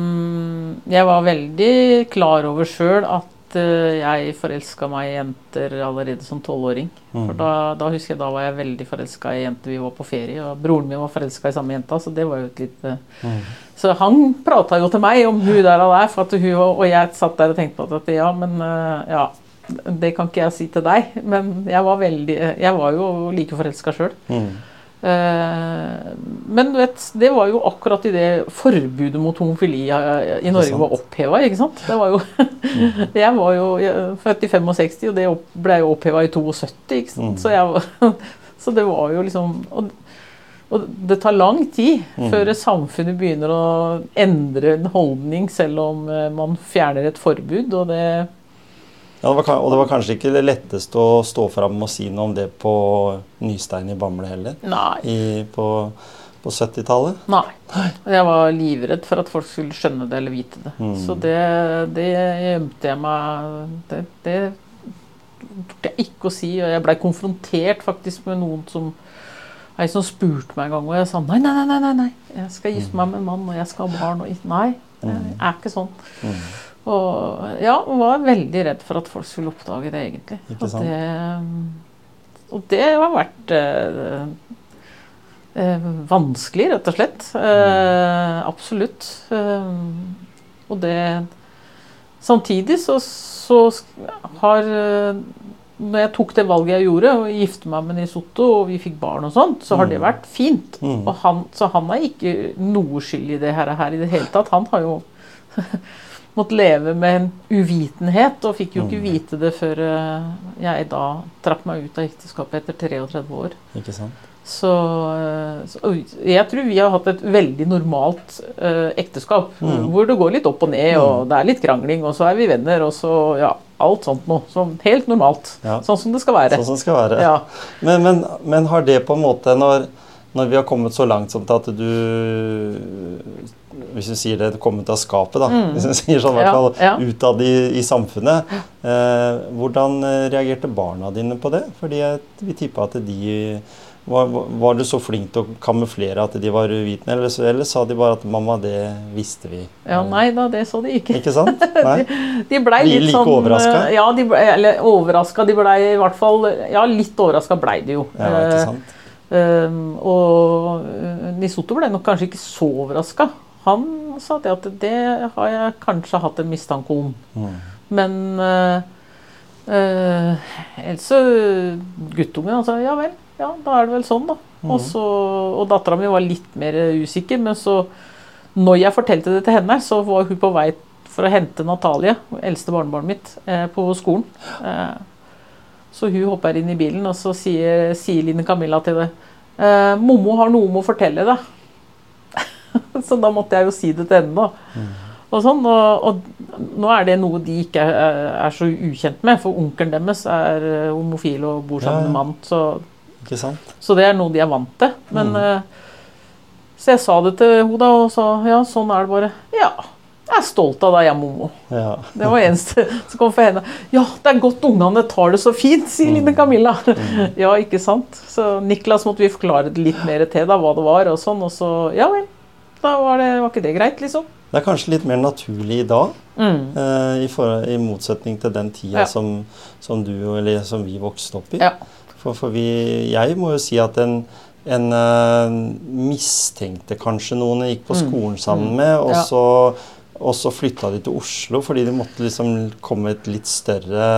Jeg var veldig klar over sjøl at eh, jeg forelska meg i jenter allerede som tolvåring. For Mm. da, da husker jeg da var jeg veldig forelska i jenter. Vi var på ferie, og broren min var forelska i samme jenta, så det var jo et lite Mm. Så han prata jo til meg om hun der og der, for at hun, og jeg satt der og tenkte på at ja, men eh, ja, det kan ikke jeg si til deg. Men jeg var veldig Jeg var jo like forelska sjøl. Mm. Eh, men du vet, det var jo akkurat i det forbudet mot homofili eh, i Norge var oppheva, ikke sant? Det var jo Jeg var jo født i 65, og det ble jo oppheva i 72, ikke sant? Så, jeg, så det var jo liksom og, og det tar lang tid Mm. før samfunnet begynner å endre en holdning, selv om eh, man fjerner et forbud. Og det Ja, det var, og det var kanskje ikke det letteste å stå fram og si noe om det på Nystein i Bamble heller, Nei. i, på, på 70-tallet. Nei. Jeg var livredd for at folk skulle skjønne det eller vite det. Mm. Så det, det gjemte jeg meg Det, det turte jeg ikke å si. Og jeg blei konfrontert faktisk med noen som Ei som spurte meg en gang, og jeg sa nei, nei, nei, nei, nei, nei. jeg skal gifte meg med en mann, og jeg skal ha barn. Og nei, det er ikke sånn. Mm. Og ja, var veldig redd for at folk skulle oppdage det, egentlig. Ikke sant? det, og det har vært eh, eh, vanskelig, rett og slett. Eh, absolutt. Eh, og det Samtidig så, så har eh, Når jeg tok det valget jeg gjorde, og gifte meg med Nisotto, og vi fikk barn og sånt, så har det Mm. vært fint. Mm. Og han, så han er ikke noe skyld i det her, her i det hele tatt. Han har jo måttet leve med en uvitenhet, og fikk jo ikke Mm. vite det før eh, jeg da trakk meg ut av ekteskapet etter 33 år. Ikke sant? Så, eh, så jeg tror vi har hatt et veldig normalt uh, ekteskap. Mm. Hvor det går litt opp og ned, og det er litt krangling, og så er vi venner, og så ja, alt sånt noe. Sånn helt normalt. Ja. Sånn som det skal være. Sånn som det skal være. Ja. Men, men, men har det på en måte når, når vi har kommet så langt som til at du Hvis du sier det, kommet av skapet, da. Mm. Hvis du sier sånn, i hvert Ja, fall ja. utad i, i samfunnet. Eh, hvordan eh, reagerte barna dine på det? Fordi jeg vil tippe at de Var, var, du så flink til å kamuflere at de var uvitende, eller, eller, sa de bare at 'mamma, det visste vi'? Ja, Nei da, det så de ikke. Ikke sant? Nei. de blei litt like sånn overraska? Ja, de ble, eller overraska. De blei i hvert fall Ja, litt overraska blei de jo. Ja, ikke sant? Uh, og Nisoto ble nok kanskje ikke så overraska. Han sa det at det har jeg kanskje hatt en mistanke om. Mm. Men uh, uh, ellers så Guttungen han sa ja vel, ja da er det vel sånn, da. Mm. Og, så, og dattera mi var litt mer usikker, men så når jeg fortalte det til henne, så var hun på vei for å hente Natalie, eldste barnebarnet mitt, eh, på skolen. Eh, så hun hopper inn i bilen, og så sier, sier Line Camilla til det eh, 'Mommo har noe om å fortelle deg'. så da måtte jeg jo si det til henne, da. Mm. Og, sånn, og, og, nå er det noe de ikke er, er så ukjent med, for onkelen deres er eh, homofil og bor sammen Ja, ja. med mann. Så, så det er noe de er vant til. Men, Mm. eh, så jeg sa det til henne og sa ja, sånn er det bare. Ja, jeg er stolt av deg, ja, Momo. Ja. Det var eneste som kom for henne. Ja, det er godt ungene tar det så fint, sier Mm. lille Camilla. Ja, ikke sant? Så Niklas måtte vi forklare det litt mer til, da, hva det var, og sånn. Og så, ja vel. Da var, det, var ikke det greit, liksom. Det er kanskje litt mer naturlig i dag, Mm. eh, i, for, i motsetning til den tida Ja. som, som du eller som vi vokste opp i. Ja. For, for vi, jeg må jo si at en, en uh, mistenkte kanskje noen jeg gikk på Mm. skolen sammen Mm. med, og Ja. Og så flytta de til Oslo fordi de måtte liksom komme et litt større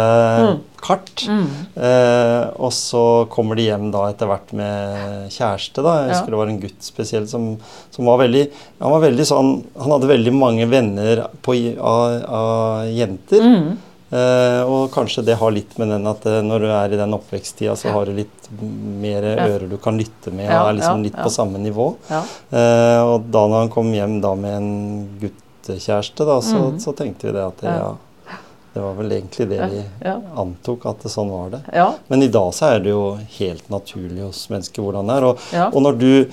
Mm. kart. Mm. Eh, og så kommer de hjem da etter hvert med kjæreste. da, Jeg Ja. husker det var en gutt spesielt som, som var veldig Han var veldig sånn, han hadde veldig mange venner på, av, av jenter. Mm. Eh, og kanskje det har litt med den at eh, når du er i den oppveksttida, så har du litt mer Ja. ører du kan lytte med, Ja, og er liksom ja, litt ja. på samme nivå. Ja. Eh, og da når han kom hjem da med en guttekjæreste, da, så, Mhm. så tenkte vi det at det, Ja. det var vel egentlig det vi ja. antok, at det sånn var det. Ja. Men i dag så er det jo helt naturlig hos mennesker hvordan det er. Og, Ja. og når du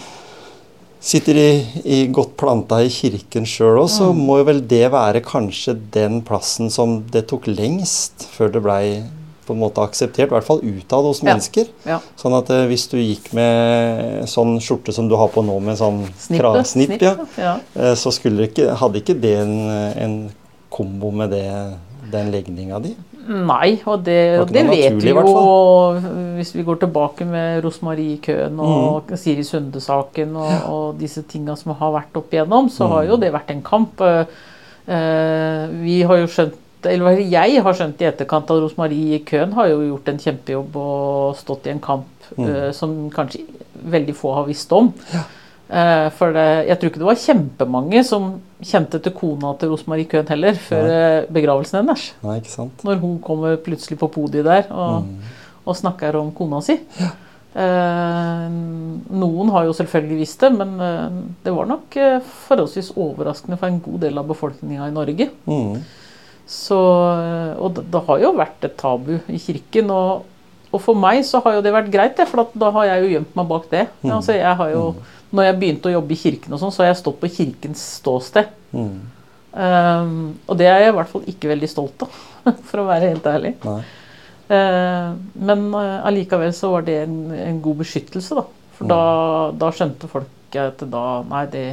sitter i, i godt planta i kirken sjøl òg, så Mm. må jo vel det være kanskje den plassen som det tok lengst før det blei på en måte akseptert, i hvert fall utad hos mennesker. ja. Sånn at eh, hvis du gikk med sånn skjorte som du har på nå, med sånn Snippet. kra- snipp, ja, ja. eh, så skulle ikke, hadde ikke det en, en kombo med det, den legninga di. Nei, og det, og det vet naturlig, vi jo hvis vi går tilbake med Rosmarie-køen og Mm. Siri Sunde-saken og, og disse tinga som har vært opp igjennom, så har Mm. jo det vært en kamp. Eh, eh, vi har jo skjønt eller hva jeg har skjønt i etterkant at Rosmarie Köhn har jo gjort en kjempejobb og stått i en kamp Mm. uh, som kanskje veldig få har visst om. Eh, for det, jeg tror ikke det var kjempemange som kjente til kona til Rosmarie Köhn heller, før Nei. begravelsen hennes. Nei, ikke sant? Når hun kommer plutselig på podiet der og, Mm. og snakker om kona si. Eh, noen har jo selvfølgelig visst det, men eh, det var nok eh, forholdsvis overraskende for en god del av befolkninga i Norge. Mm. Så, og det, har jo vært et tabu i kirken. Og, og for meg så har jo det vært greit, for da har jeg jo gjemt meg bak det. Mm. Altså jeg har jo, når jeg begynte å jobbe i kirken, og sånn, så har jeg stått på kirkens ståsted. Mm. Um, og det er jeg i hvert fall ikke veldig stolt av, for å være helt ærlig. Nei. Eh, men eh, allikevel så var det en, en god beskyttelse, da. For da, da skjønte folk at da Nei, det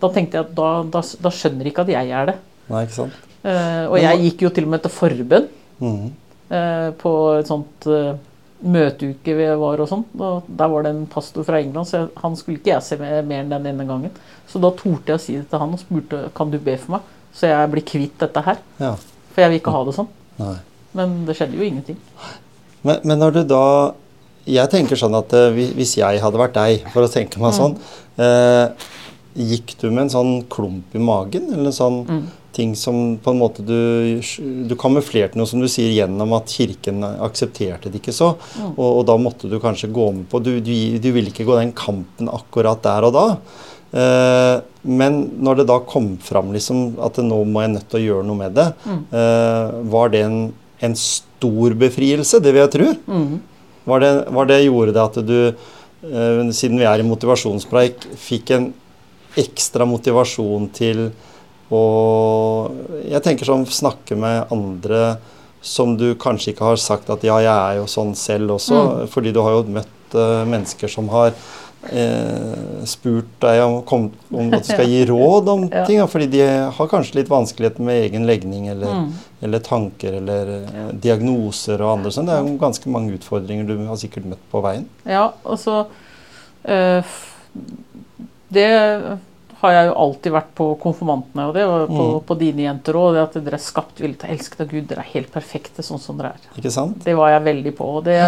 Da tenkte jeg at da, da, da skjønner ikke at jeg er det. Nei, ikke sant? Eh, og jeg gikk jo til og med til forbønn Mm. på et sånt eh, møteuke vi var og sånn. Og der var det en pastor fra England, så han skulle ikke jeg se mer, mer enn den ene gangen. Så da torde jeg å si det til han og spurte kan du be for meg, så jeg blir kvitt dette her. Ja. For jeg vil ikke ha det sånn. Nei. Men det skjedde jo ingenting. Men, men når du da Jeg tenker sånn at hvis jeg hadde vært deg, for å tenke meg Mm. sånn eh, Gikk du med en sånn klump i magen, eller en sånn Mm. Ting som på en måte du Du kamuflerte noe, som du sier, gjennom at kirken aksepterte det ikke så, Mm. og, og da måtte du kanskje gå med på Du, du, du ville ikke gå den kampen akkurat der og da. Eh, men når det da kom fram liksom, at nå må jeg nødt til å gjøre noe med det, Mm. eh, var det en, en stor befrielse? Det vil jeg tro. Mm. Var det, var det gjorde det at du, eh, siden vi er i motivasjonspreik, fikk en ekstra motivasjon til å Jeg tenker sånn snakke med andre som du kanskje ikke har sagt at ja, jeg er jo sånn selv også, fordi du har jo møtt eh, mennesker som har eh, spurt deg om, kom, om at du skal gi råd om Ja. ting. Fordi de har kanskje litt vanskeligheter med egen legning eller, Mm. eller tanker eller ja. diagnoser og andre sånn. Det er jo ganske mange utfordringer du har sikkert møtt på veien. Ja, og så eh, f- Det har jeg jo alltid vært på konfirmantene, og det var på, Mm. på dine jenter òg. Det at dere er skapt villet og elsket av Gud. Dere er helt perfekte sånn som dere er. Ikke sant? Det var jeg veldig på. Og det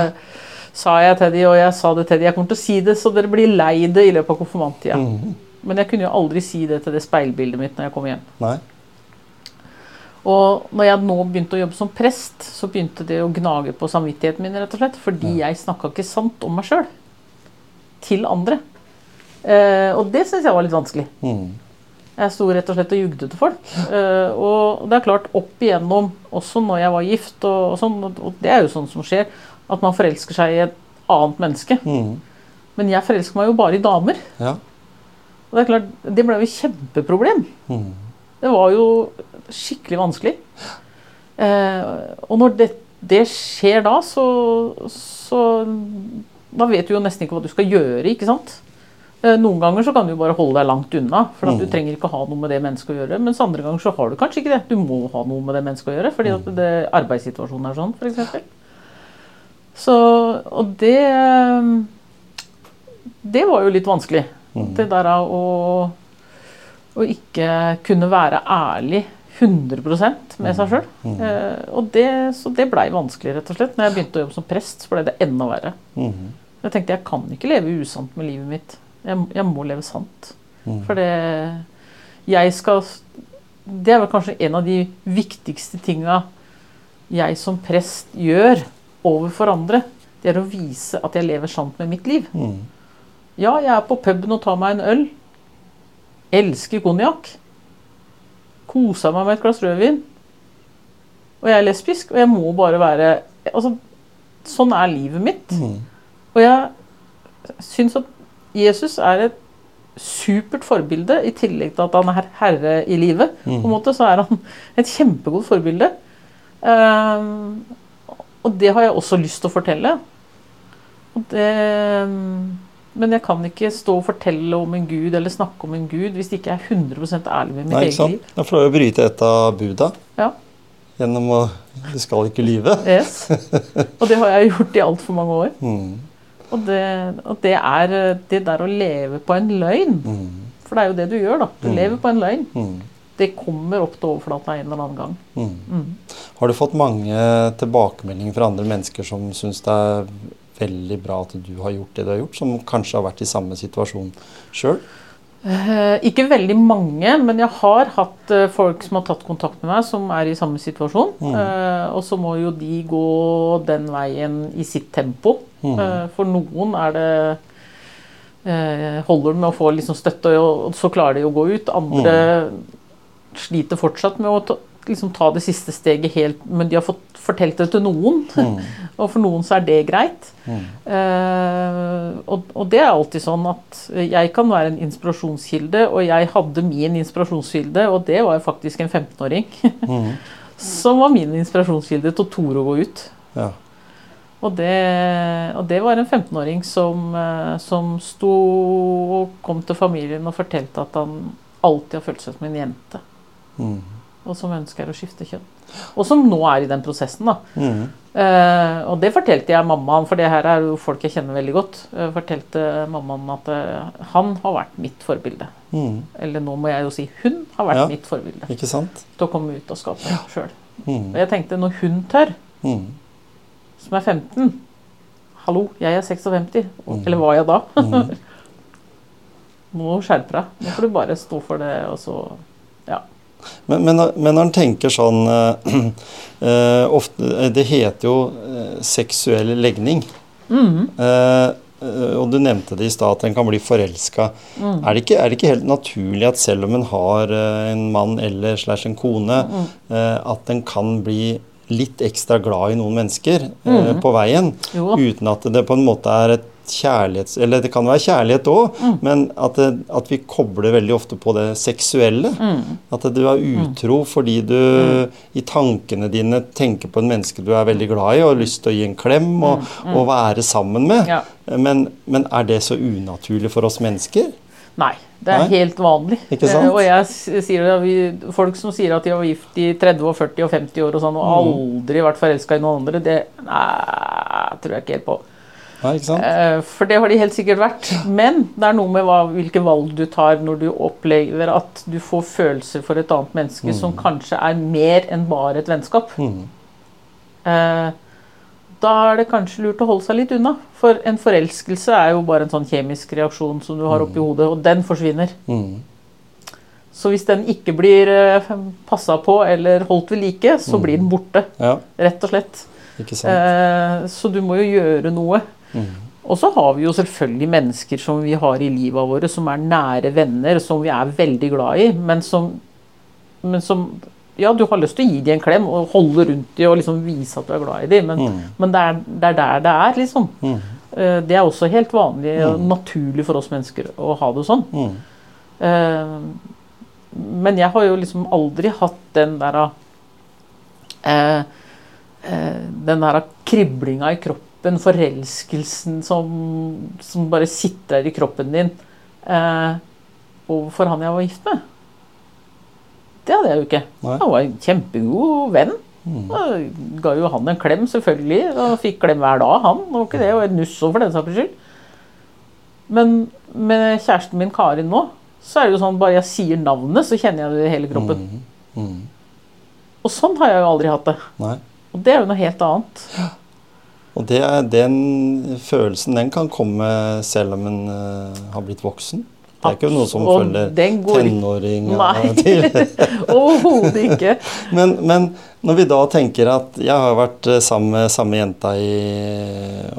sa jeg til de, og jeg sa det til de. Jeg kommer til å si det så dere blir lei det i løpet av konfirmanttida. Mm. Men jeg kunne jo aldri si det til det speilbildet mitt når jeg kom hjem. Nei. Og når jeg nå begynte å jobbe som prest, så begynte det å gnage på samvittigheten min, rett og slett. Fordi jeg snakka ikke sant om meg sjøl. Til andre. Eh, og det syns jeg var litt vanskelig. Mm. Jeg sto rett og slett og jugde til folk. Eh, og det er klart, opp igjennom, også når jeg var gift, og, og sånn, og det er jo sånn som skjer, at man forelsker seg i et annet menneske. Mm. Men jeg forelsker meg jo bare i damer. Ja. Og det er klart, det ble jo et kjempeproblem. Mm. Det var jo skikkelig vanskelig. Eh, og når det, det skjer da, så, så Da vet du jo nesten ikke hva du skal gjøre, ikke sant? Eh, noen ganger så kan du bare holde deg langt unna, for at du Mm. trenger ikke ha noe med det mennesket å gjøre. Mens andre ganger så har du kanskje ikke det. Du må ha noe med det mennesket å gjøre, fordi at det, arbeidssituasjonen er sånn, f.eks. Så Og det eh, Det var jo litt vanskelig. Mhm. Det der av å å ikke kunne være ærlig 100% med seg sjøl. Mm. Eh, det, så det blei vanskelig, rett og slett. Når jeg begynte å jobbe som prest, så ble det enda verre. Mm. Jeg tenkte jeg kan ikke leve usant med livet mitt. Jeg, jeg må leve sant. Mm. For det Jeg skal Det er vel kanskje en av de viktigste tinga jeg som prest gjør overfor andre. Det er å vise at jeg lever sant med mitt liv. Mm. Ja, jeg er på puben og tar meg en øl. Elsker konjakk. Koser meg med et glass rødvin. Og jeg er lesbisk, og jeg må bare være Altså, sånn er livet mitt. Mm. Og jeg syns at Jesus er et supert forbilde, i tillegg til at han er herre i livet. På en Mhm. måte så er han et kjempegodt forbilde. Um, og det har jeg også lyst til å fortelle. Det, men jeg kan ikke stå og fortelle om en gud eller snakke om en gud hvis ikke er 100% ærlig med mitt Nei, eget liv. Da får du bryte et av buda Ja. gjennom å Du skal ikke lyve. Yes. Og det har jeg gjort i altfor mange år. Mhm. Og, det, og det er det der å leve på en løgn. Mm. For det er jo det du gjør, da. Du Mm. lever på en løgn. Mm. Det kommer opp til overflata en eller annen gang. Mhm. Mm. Har du fått mange tilbakemeldinger fra andre mennesker som syns det er veldig bra at du har gjort det du har gjort, som kanskje har vært i samme situasjon sjøl? Eh, ikke veldig mange, men jeg har hatt eh, folk som har tatt kontakt med meg, som er i samme situasjon. Mm. Eh, og så må jo de gå den veien i sitt tempo. Mm. For noen er det Holder det med å få liksom støtte, og så klarer de å gå ut. Andre sliter fortsatt med å liksom ta det siste steget helt, men de har fått fortalt det til noen. Mm. Og for noen så er det greit. Mm. Uh, og, og det er alltid sånn at jeg kan være en inspirasjonskilde, og jeg hadde min inspirasjonskilde, og det var jo faktisk en 15-åring. Mm. som var min inspirasjonskilde til å tore å gå ut. Ja. Og det, og det var en 15-åring som, eh, som sto og kom til familien og fortalte at han alltid har følt seg som en jente. Mm. Og som ønsker å skifte kjønn. Og som nå er i den prosessen. da. Mm. Eh, og det fortalte jeg mammaen, for det her er jo folk jeg kjenner veldig godt. Eh, fortalte mammaen at eh, han har vært mitt forbilde. Mm. Eller nå må jeg jo si hun har vært Ja. mitt forbilde. Ikke sant? Til å komme ut og skape sjøl. Mm. Og jeg tenkte, når hun tør, Mm. som er 15 Hallo, jeg er 56. Mm. Eller var jeg da? Mm. Nå skjerper deg. Nå får du bare stå for det, og så Ja. Men, men, men når en tenker sånn eh, eh, ofte, Det heter jo eh, seksuell legning. Mhm. Eh, eh, og du nevnte det i stad, at en kan bli forelska. Mm. Er, er det ikke helt naturlig at selv om en har eh, en mann eller slash en kone, Mm. eh, at en kan bli litt ekstra glad i noen mennesker eh, Mhm. på veien, Jo uten at det på en måte er et kjærlighets... Eller det kan være kjærlighet òg, men at, det, at vi kobler veldig ofte på det seksuelle. At du er utro fordi du i tankene dine tenker på en menneske du er veldig glad i og har lyst til å gi en klem og, og være sammen med. Ja. Men, men er det så unaturlig for oss mennesker? Nei, det er Nei? helt vanlig. Eh, og jeg sier det, vi, folk som sier at de var gift i 30 og 40 og 50 år og sånn, og Mm. aldri vært forelska i noen andre, det nei, tror jeg ikke helt på. Ja? Eh, For det har de helt sikkert vært. Men det er noe med hva, hvilke valg du tar når du opplever at du får følelser for et annet menneske som kanskje er mer enn bare et vennskap. Mm. Eh, Da er det kanskje lurt å holde seg litt unna. For en forelskelse er jo bare en sånn kjemisk reaksjon som du har oppi hodet, og den forsvinner. Mm. Så hvis den ikke blir eh, passa på eller holdt ved like, så blir den borte. Ja, Rett og slett. ikke sant? Eh, så du må jo gjøre noe. Mm. Og så har vi jo selvfølgelig mennesker som vi har i livet våre, som er nære venner, som vi er veldig glad i, men som, men som Ja, du har lyst til å gi dem en klem og holde rundt dem og liksom vise at du er glad i dem, men, men det, er, det er der det er, liksom. Mm. Eh, det er også helt vanlig og naturlig for oss mennesker å ha det sånn. Mm. Eh, men jeg har jo liksom aldri hatt den der eh, Den der kriblinga i kroppen, forelskelsen som, som bare sitter der i kroppen din eh, overfor han jeg var gift med. Det hadde jeg jo ikke. Nei. Han var en kjempegod venn. Jeg ga jo han en klem, selvfølgelig. Og fikk klem hver dag, han. Det var ikke det, og et nuss for den saks skyld. Men med kjæresten min Karin nå, så er det jo sånn bare jeg sier navnet, så kjenner jeg det i hele kroppen. Mm. Og sånn har jeg jo aldri hatt det. Nei. Og det er jo noe helt annet. Og det den følelsen den kan komme selv om en uh, har blitt voksen. Det er ikke noe som Og følger tenåring Nei. Overhodet ikke. Men, men når vi da tenker at jeg har vært eh, sammen med samme jenta i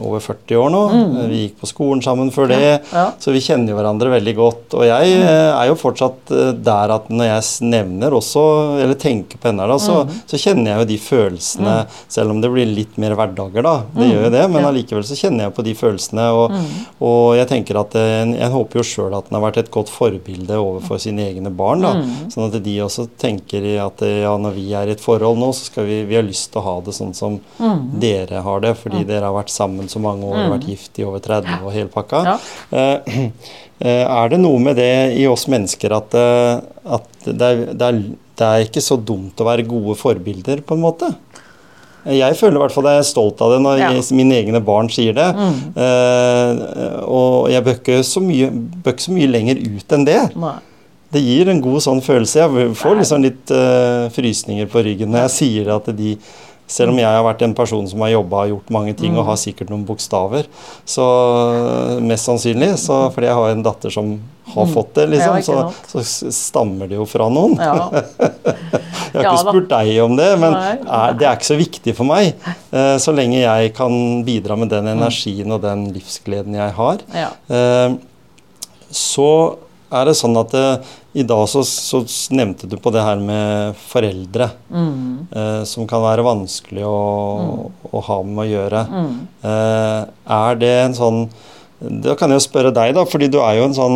over 40 år nå. Vi gikk på skolen sammen før det, Mm. Ja. så vi kjenner jo hverandre veldig godt. Og jeg mm. er jo fortsatt eh, der at når jeg nevner også, eller tenker på henne, da, så, Mm. så kjenner jeg jo de følelsene, selv om det blir litt mer hverdager, da. Det gjør jo det, men Mm. Allikevel så kjenner jeg på de følelsene. Og, og jeg tenker at jeg, jeg håper jo sjøl at den har vært et godt forbilde overfor sine egne barn. da, Sånn at de også tenker at eh, ja, når vi er i et forhold nå, så skal vi, vi har lyst til å ha det sånn som dere har det, fordi dere har vært sammen så mange år, vært gift i over 30 og hele pakka. Ja. Eh, eh, er det noe med det i oss mennesker at, eh, at det, er, det, er, det er ikke så dumt å være gode forbilder, på en måte? Jeg føler i hvert fall jeg er stolt av det når Ja. jeg, mine egne barn sier det. Eh, og jeg bør ikke, så mye, bør ikke så mye lenger ut enn det. Nei. Det gir en god sånn følelse. Jeg får liksom litt uh, frysninger på ryggen når jeg sier at de selv om jeg har vært en person som har jobba og gjort mange ting og har sikkert noen bokstaver, så mest sannsynlig, så fordi jeg har en datter som har fått det, liksom, så, så stammer det jo fra noen. Ja. Jeg har Ja ikke spurt deg om det, men er, det er ikke så viktig for meg. Uh, så lenge jeg kan bidra med den energien og den livsgleden jeg har. ja. Uh, så er det sånn at eh, i dag så, så nevnte du på det her med foreldre, Mm. eh, som kan være vanskelig å, å ha med å gjøre. Mm. Eh, er det en sånn Da kan jeg jo spørre deg, da, fordi du er jo en sånn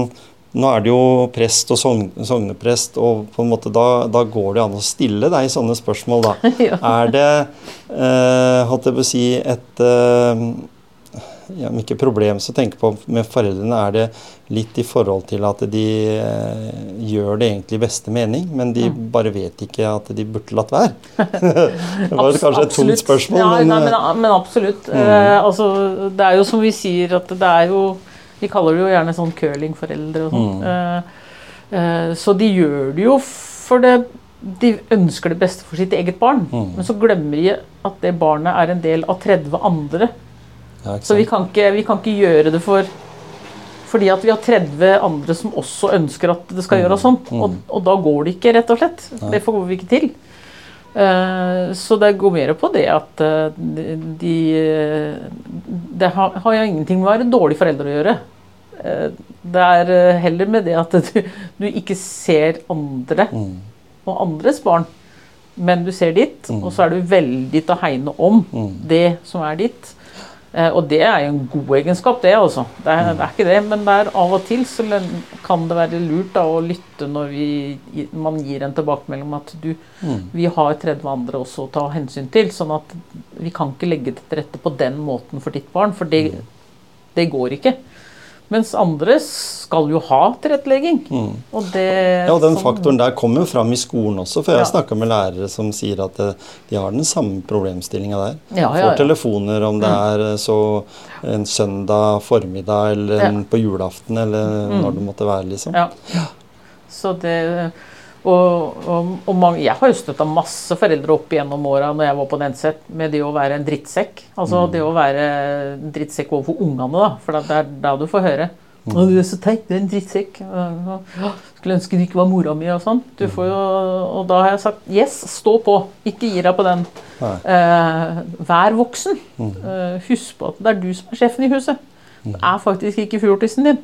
nå er det jo prest og sogn, sogneprest, og på en måte da, da går det an å stille deg sånne spørsmål, da. Ja. Er det, eh, holdt jeg på å si, et eh, ja, Om ikke problem, så tenke på med foreldrene, er det litt i forhold til at de eh, gjør det egentlig i beste mening, men de Mm. bare vet ikke at de burde latt være? det var kanskje et tomt spørsmål, Ja, men, nei, eh, men, men absolutt. Eh, altså, det er jo som vi sier, at det er jo Vi kaller det jo gjerne sånn curlingforeldre og sånn. Eh, eh, så de gjør det jo for det De ønsker det beste for sitt eget barn. Mm. Men så glemmer de at det barnet er en del av 30 andre. Ja, Så vi kan ikke, vi kan ikke gjøre det for fordi at vi har 30 andre som også ønsker at det skal gjøres sånn. Og, og da går det ikke, rett og slett. Det får vi ikke til. Eh, så det går mer på det at eh, de Det har, har jo ingenting med å være dårlig foreldre å gjøre. Eh, det er eh, heller med det at du, du ikke ser andre Mm. og andres barn, men du ser ditt, og så er du veldig til å hegne om Mm. det som er ditt. Eh, og det er jo en god egenskap, det, altså. Det er, det er ikke det, men det er av og til så kan det være lurt da, å lytte når vi, man gir en tilbakemelding om at du, vi har 30 andre også å ta hensyn til. Sånn at vi kan ikke legge det til rette på den måten for ditt barn, for det, det går ikke. Mens andre skal jo ha tilrettelegging. Mm. Og det, Ja, den faktoren der kommer jo fram i skolen også, for jeg har Ja. snakka med lærere som sier at eh, de har den samme problemstillinga der. Ja, ja, Får. Mm. telefoner om det er eh, så en søndag formiddag eller. Mm. på julaften eller når det måtte være, liksom. Ja. Så det og, og, og mange, Jeg har jo støtta masse foreldre opp gjennom åra når jeg var på Nenset, med det å være en drittsekk. Altså det å være en drittsekk overfor ungene, da. For det er da du får høre. Og du er så teit, du er en drittsekk. Skulle ønske du ikke var mora mi og sånn. Du får jo, og da har jeg sagt yes, stå på. Ikke gi deg på den. Eh, vær voksen. Eh, husk på at det er du som er sjefen i huset. Det er faktisk ikke fjortisen din.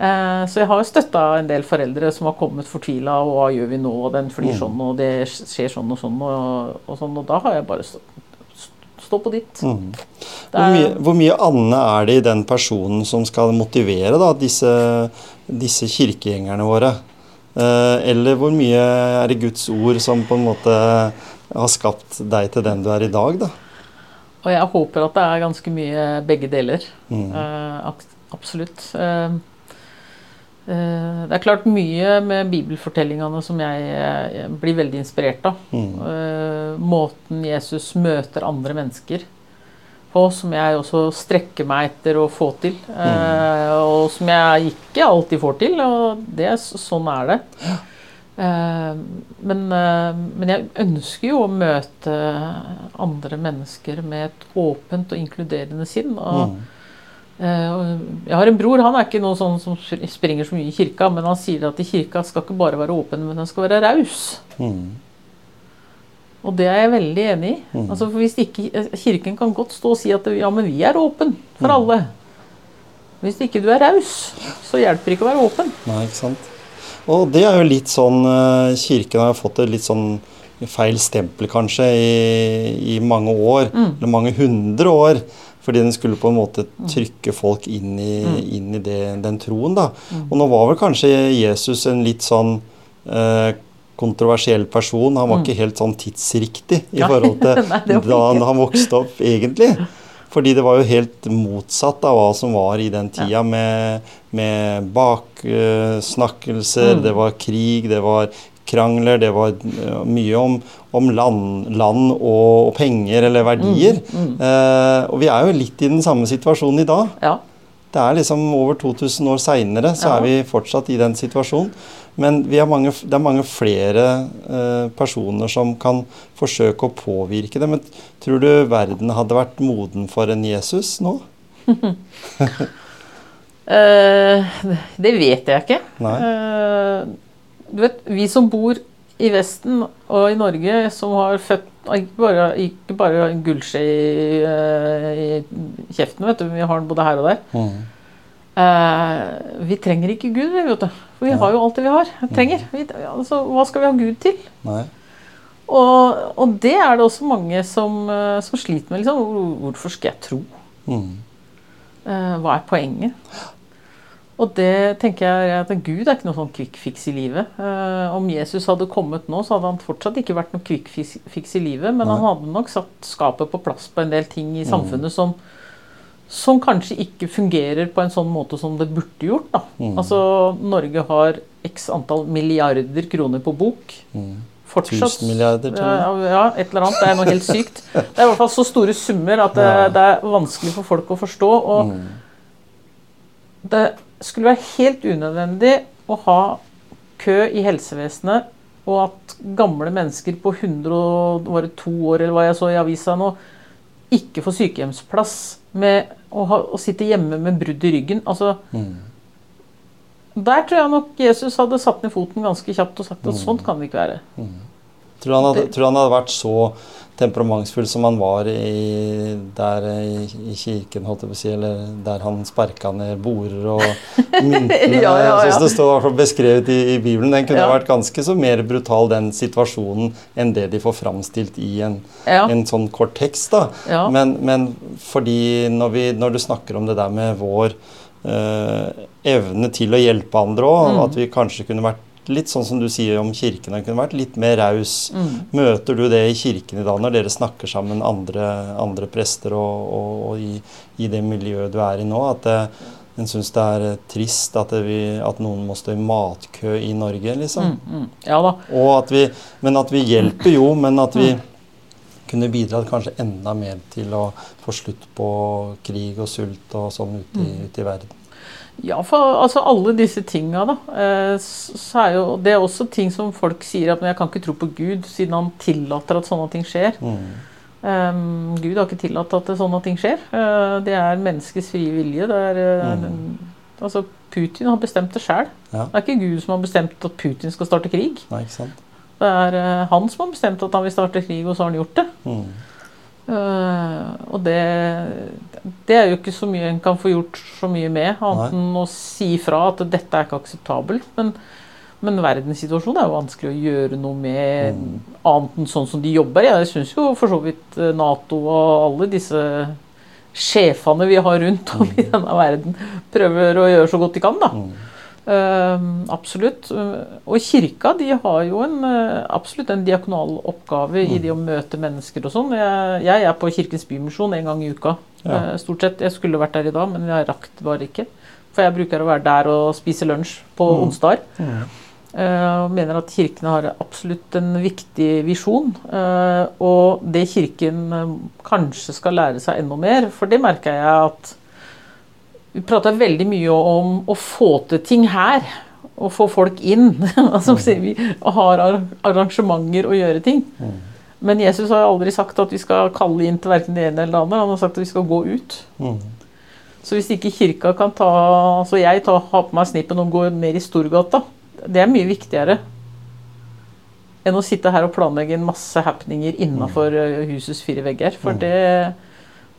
Eh, Så jeg har jo støtta en del foreldre som har kommet fortvila, og hva gjør vi nå, og den flyr sånn, og det skjer sånn og sånn, og, og sånn, og da har jeg bare stå, stå på ditt. Mm. Hvor mye, hvor mye Anne er det i den personen som skal motivere da, disse, disse kirkegjengerne våre? Eh, eller hvor mye er det Guds ord som på en måte har skapt deg til den du er i dag? da? Og jeg håper at det er ganske mye begge deler. Mm. Eh, absolutt. Eh, det er klart mye med bibelfortellingene som jeg, eh, blir veldig inspirert av. Mm. Eh, måten Jesus møter andre mennesker på, som jeg også strekker meg etter å få til. Mm. og som jeg ikke alltid får til, og det, sånn er det. Eh, men, eh, men jeg ønsker jo å møte andre mennesker med et åpent og inkluderende sinn. Og, Mm. Eh, jeg har en bror, han er ikke noen sånn som springer så mye i kirka, men han sier at i kirka skal ikke bare være åpen, men den skal være raus. Mm. Og det er jeg veldig enig i. Mm. Altså, for hvis ikke, Kirken kan godt stå og si at ja, men vi er åpen for Mm. alle. Hvis ikke du er raus, så hjelper det ikke å være åpen. Nei, ikke sant. Og det er jo litt sånn eh, Kirken har fått et litt sånn feil stempel, kanskje, i, i mange år. Mm. Eller mange hundre år. Fordi den skulle på en måte trykke folk inn i, Mm. inn i det, den troen, da. Og nå var vel kanskje Jesus en litt sånn eh, kontroversiell person. Han var ikke helt sånn tidsriktig i Mm. Forhold til da han, han vokste opp, egentlig. Fordi det var jo helt motsatt av hva som var i den tida, med, med baksnakkelser, Mm. det var krig, det var krangler, det var eh, mye om, om land, land og, og penger eller verdier. Mm, Eh, og vi er jo litt i den samme situasjonen i dag. Ja. Det er liksom over 2000 år seinere, så Ja. er vi fortsatt i den situasjonen. Men vi er mange, det er mange flere eh, personer som kan forsøke å påvirke det. Men tror du verden hadde vært moden for en Jesus nå? uh, det vet jeg ikke. Nei. Eh, du vet, vi som bor i Vesten og i Norge, som har født ikke bare, ikke bare en gullskje i, eh, i kjeften, vet du, vi har den både her og der. Eh, vi trenger ikke Gud, vi, vet du. For vi Ja. har jo alt det vi har. trenger. Vi, altså, hva skal vi ha Gud til? Nei. Og, og det er det også mange som, eh, som sliter med. Liksom. Hvorfor skal jeg tro? Mm. Eh, hva er poenget? Og det tenker jeg at Gud er ikke noe sånn quick fix i livet. Eh, om Jesus hadde kommet nå, så hadde han fortsatt ikke vært noe quick fix, i livet, men Nei. han hadde nok satt skapet på plass på en del ting i samfunnet som, som kanskje ikke fungerer på en sånn måte som det burde gjort. Da. Mm. Altså, Norge har x antall milliarder kroner på bok. Mm. Fortsatt. Tusen milliarder, tror jeg. Ja, ja, et eller annet. Det er noe helt sykt. Det er i hvert fall så store summer at det, Ja. det er vanskelig for folk å forstå. Og Mm. det skulle være helt unødvendig å ha kø i helsevesenet, og at gamle mennesker på 100 og var det to år, eller hva jeg så i avisa nå, ikke får sykehjemsplass med å, ha, å sitte hjemme med brudd i ryggen. Altså, Mm. der tror jeg nok Jesus hadde satt ned foten ganske kjapt og sagt at sånn kan det ikke være. Tror du han han hadde vært så temperamentsfull som han var i, der i, i kirken, holdt jeg på å si, eller der han sparka ned border og myntene, Ja, ja, ja. som det står beskrevet i, i Bibelen. Den kunne Ja. vært ganske så mer brutal, den situasjonen, enn det de får framstilt i en, Ja. en sånn kort tekst. da. Men, men fordi når, vi, når du snakker om det der med vår øh, evne til å hjelpe andre òg, Mm. at vi kanskje kunne vært litt sånn som du sier om kirken, den kunne vært litt mer raus. Mm. Møter du det i kirken i dag når dere snakker sammen andre, andre prester og, og, og i, i det miljøet du er i nå? At det, en syns det er eh, trist at, det vi, at noen må stå i matkø i Norge, liksom. Mm, mm. Ja da. At vi, men at vi hjelper jo, men at vi kunne bidratt kanskje enda mer til å få slutt på krig og sult og sånn ute i, ute i verden. Ja, for altså alle disse tinga, da. eh, Så er jo det er også ting som folk sier at men jeg kan ikke tro på Gud, siden han tillater at sånne ting skjer. Mm. Um, Gud har ikke tillatt at sånne ting skjer. Uh, det er menneskets frie vilje. Det er, eh, Mm. altså Putin har bestemt det sjøl. Ja. Det er ikke Gud som har bestemt at Putin skal starte krig. Nei? Det er uh, han som har bestemt at han vil starte krig, og så har han gjort det. Mm. Eh, og det, det er jo ikke så mye en kan få gjort så mye med, annet enn å si fra at dette er ikke akseptabelt. Men, men verdenssituasjonen er jo vanskelig å gjøre noe med annet enn sånn som de jobber. Jeg syns jo for så vidt eh, Nato og alle disse sjefene vi har rundt om i denne verden, prøver å gjøre så godt de kan, da. Mm. Eh, absolutt. Og kirka de har jo en, eh, absolutt en diakonal oppgave i det å møte mennesker og sånn. Jeg, jeg er på Kirkens Bymisjon en gang i uka. Ja. Eh, stort sett. Jeg skulle vært der i dag, men jeg rakk det bare ikke. For jeg bruker å være der og spise lunsj på Mm. onsdager. Mm. Og mener at kirkene har absolutt en viktig visjon. og det kirken kanskje skal lære seg enda mer, for det merker jeg at vi prater veldig mye om å få til ting her. Og få folk inn. altså, vi har arrangementer og gjøre ting. Mm. Men Jesus har aldri sagt at vi skal kalle inn til verken det ene eller det andre. Han har sagt at vi skal gå ut. Mm. Så hvis ikke kirka kan ta Altså jeg tar, har på meg snippen og går mer i Storgata, det er mye viktigere enn å sitte her og planlegge en masse happeninger innafor husets fire vegger. For Mm. det,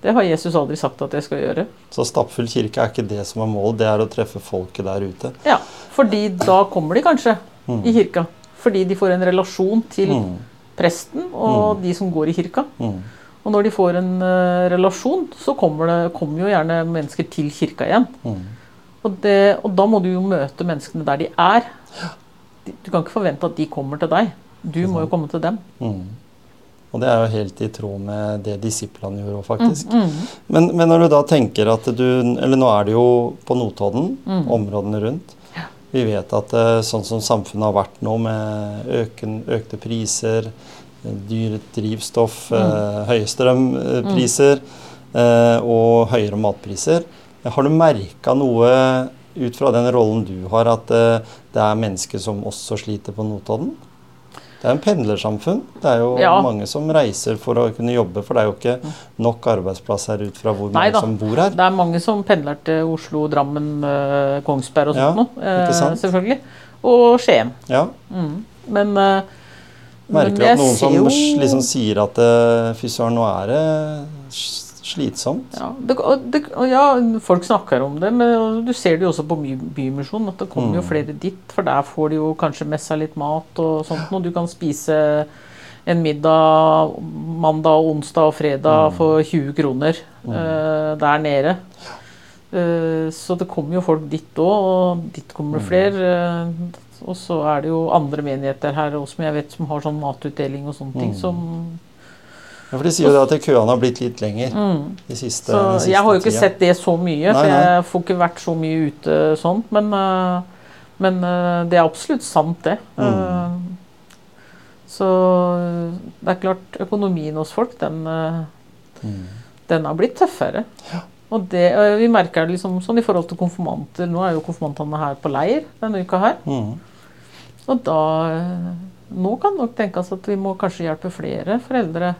det har Jesus aldri sagt at jeg skal gjøre. Så stappfull kirke er ikke det som er målet, det er å treffe folket der ute. Ja, Fordi da kommer de kanskje Mm. i kirka. Fordi de får en relasjon til Mm. presten og de som går i kirka. Mm. Og når de får en uh, relasjon, så kommer, det, kommer jo gjerne mennesker til kirka igjen. Mm. Og, det, og da må du jo møte menneskene der de er. Du kan ikke forvente at de kommer til deg. Du må jo komme til dem. Mm. Og det er jo helt i tråd med det disiplene gjorde òg, faktisk. Mm. Men, men når du da tenker at du Eller nå er det jo på Notodden, Mm. områdene rundt. Vi vet at eh, sånn som samfunnet har vært nå, med øken, økte priser, eh, dyrt drivstoff, Mm. eh, høye strømpriser eh, og høyere matpriser, har du merka noe ut fra den rollen du har, at eh, det er mennesker som også sliter på Notodden? Det er en pendlersamfunn. Det er jo Ja. mange som reiser for å kunne jobbe, for det er jo ikke nok arbeidsplass her ut fra hvor Nei mange da. som bor her. Det er mange som pendler til Oslo, Drammen, eh, Kongsberg og Ja, sånt noe. eh? Selvfølgelig. Og Skien. Ja. Mm. Men, eh, men Merker jeg at noen som jo liksom sier at fy søren, nå er det slitsomt? ja, det, det, ja, folk snakker om det, men du ser det jo også på by, Bymisjonen, at det kommer jo Mm. flere dit. For der får de jo kanskje med seg litt mat og sånt noe. Du kan spise en middag mandag, onsdag og fredag Mm. for 20 kroner Mm. uh, der nede. Uh, så det kommer jo folk dit òg, og dit kommer det Mm. flere. eh, og så er det jo andre menigheter her også, som jeg vet som har sånn matutdeling og sånne ting Mm. som Ja, for De sier jo det at køene har blitt litt lenger mm. de siste, Så siste jeg har jo ikke tida. sett det så mye, for Nei, nei. jeg får ikke vært så mye ute sånn. Men, eh, men eh, det er absolutt sant, det. Mm. Eh, Så det er klart, økonomien hos folk, den, Mm. den har blitt tøffere. Og det, vi merker det liksom sånn i forhold til konfirmanter. Nå er jo konfirmantene her på leir denne uka her. Mm. Og da Nå kan det nok tenkes at vi må kanskje hjelpe flere foreldre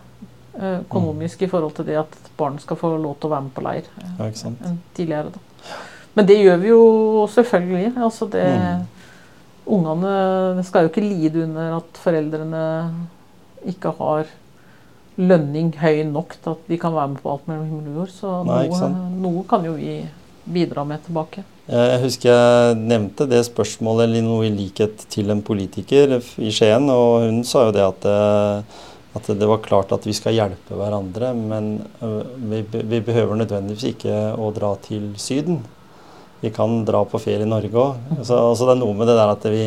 økonomisk i forhold til det at barn skal få lov til å være med på leir Ja, enn tidligere. Da. Men det gjør vi jo selvfølgelig. Altså det, Mm. Ungene skal jo ikke lide under at foreldrene ikke har lønning høy nok til at de kan være med på alt mellom himmel og jord. Så Nei, noe, noe kan jo vi bidra med tilbake. Jeg husker jeg nevnte det spørsmålet eller noe i likhet til en politiker i Skien, og hun sa jo det at, eh, at det var klart at vi skal hjelpe hverandre, men øh, vi, vi behøver nødvendigvis ikke å dra til Syden. Vi kan dra på ferie i Norge òg. Så altså det er noe med det der at vi,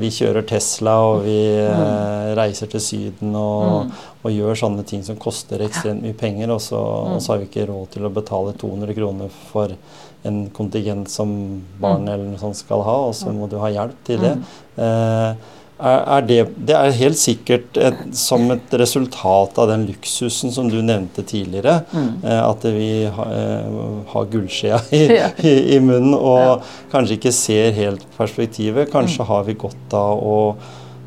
vi kjører Tesla og vi eh, reiser til Syden og, Mm. og gjør sånne ting som koster ekstremt mye penger, og så, og så har vi ikke råd til å betale 200 kroner for en kontingent som barn Mm. eller noe sånt skal ha, og så må du ha hjelp til det. Eh, er, det, det er helt sikkert et, som et resultat av den luksusen som du nevnte tidligere. Mm. Eh, at vi ha, eh, har gullskjea i, Ja. i, i munnen og Ja. Mm. kanskje ikke ser helt perspektivet. Kanskje har vi godt av å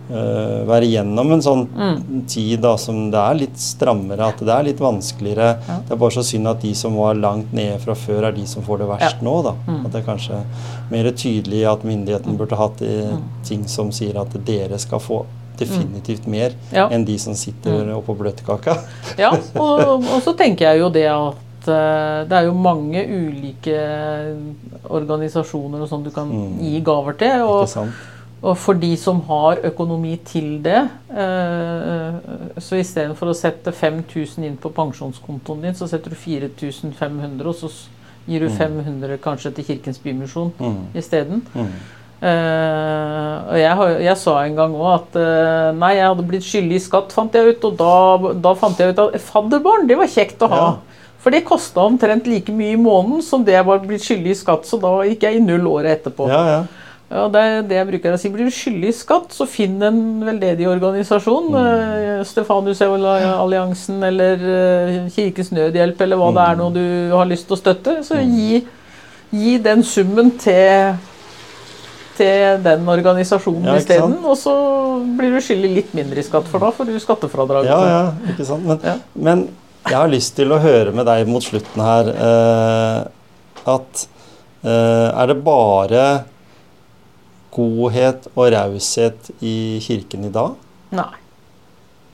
eh, være igjennom en sånn Mm. tid da, som det er litt strammere, at det er litt vanskeligere. Ja. Det er bare så synd at de som var langt nede fra før, er de som får det verst nå. da. Mm. At det er kanskje mer tydelig at myndigheten burde hatt eh, Mm. ting som sier at dere skal få definitivt mer Ja. enn de som sitter Mm. oppå bløtkaka. Ja, og, og så tenker jeg jo det at eh, det er jo mange ulike organisasjoner og sånn du kan Mm. gi gaver til. Og? Og for de som har økonomi til det, eh, så istedenfor å sette 5000 inn på pensjonskontoen din, så setter du 4500, og så gir du Mm. 500 kanskje til Kirkens Bymisjon Mm. isteden. Mm. Eh, og jeg, jeg sa en gang òg at uh, nei, jeg hadde blitt skyldig i skatt, fant jeg ut. Og da, da fant jeg ut at fadderbarn, det var kjekt å ha. Ja. For det kosta omtrent like mye i måneden som det jeg var blitt skyldig i skatt, så da gikk jeg i null året etterpå. Ja, ja. Ja, det er det jeg bruker å si. Blir du skyldig i skatt, så finn en veldedig organisasjon. Mm. Eh, Stefanus-alliansen eller eh, Kirkens Nødhjelp eller hva det er Mm. noe du har lyst til å støtte. Så gi, gi den summen til, til den organisasjonen Ja, isteden. Og så blir du skyldig litt mindre i skatt, for da får du skattefradrag. Ja, ja, ikke sant. Men, Ja. men jeg har lyst til å høre med deg mot slutten her eh, at eh, er det bare godhet og raushet i kirken i dag? Nei.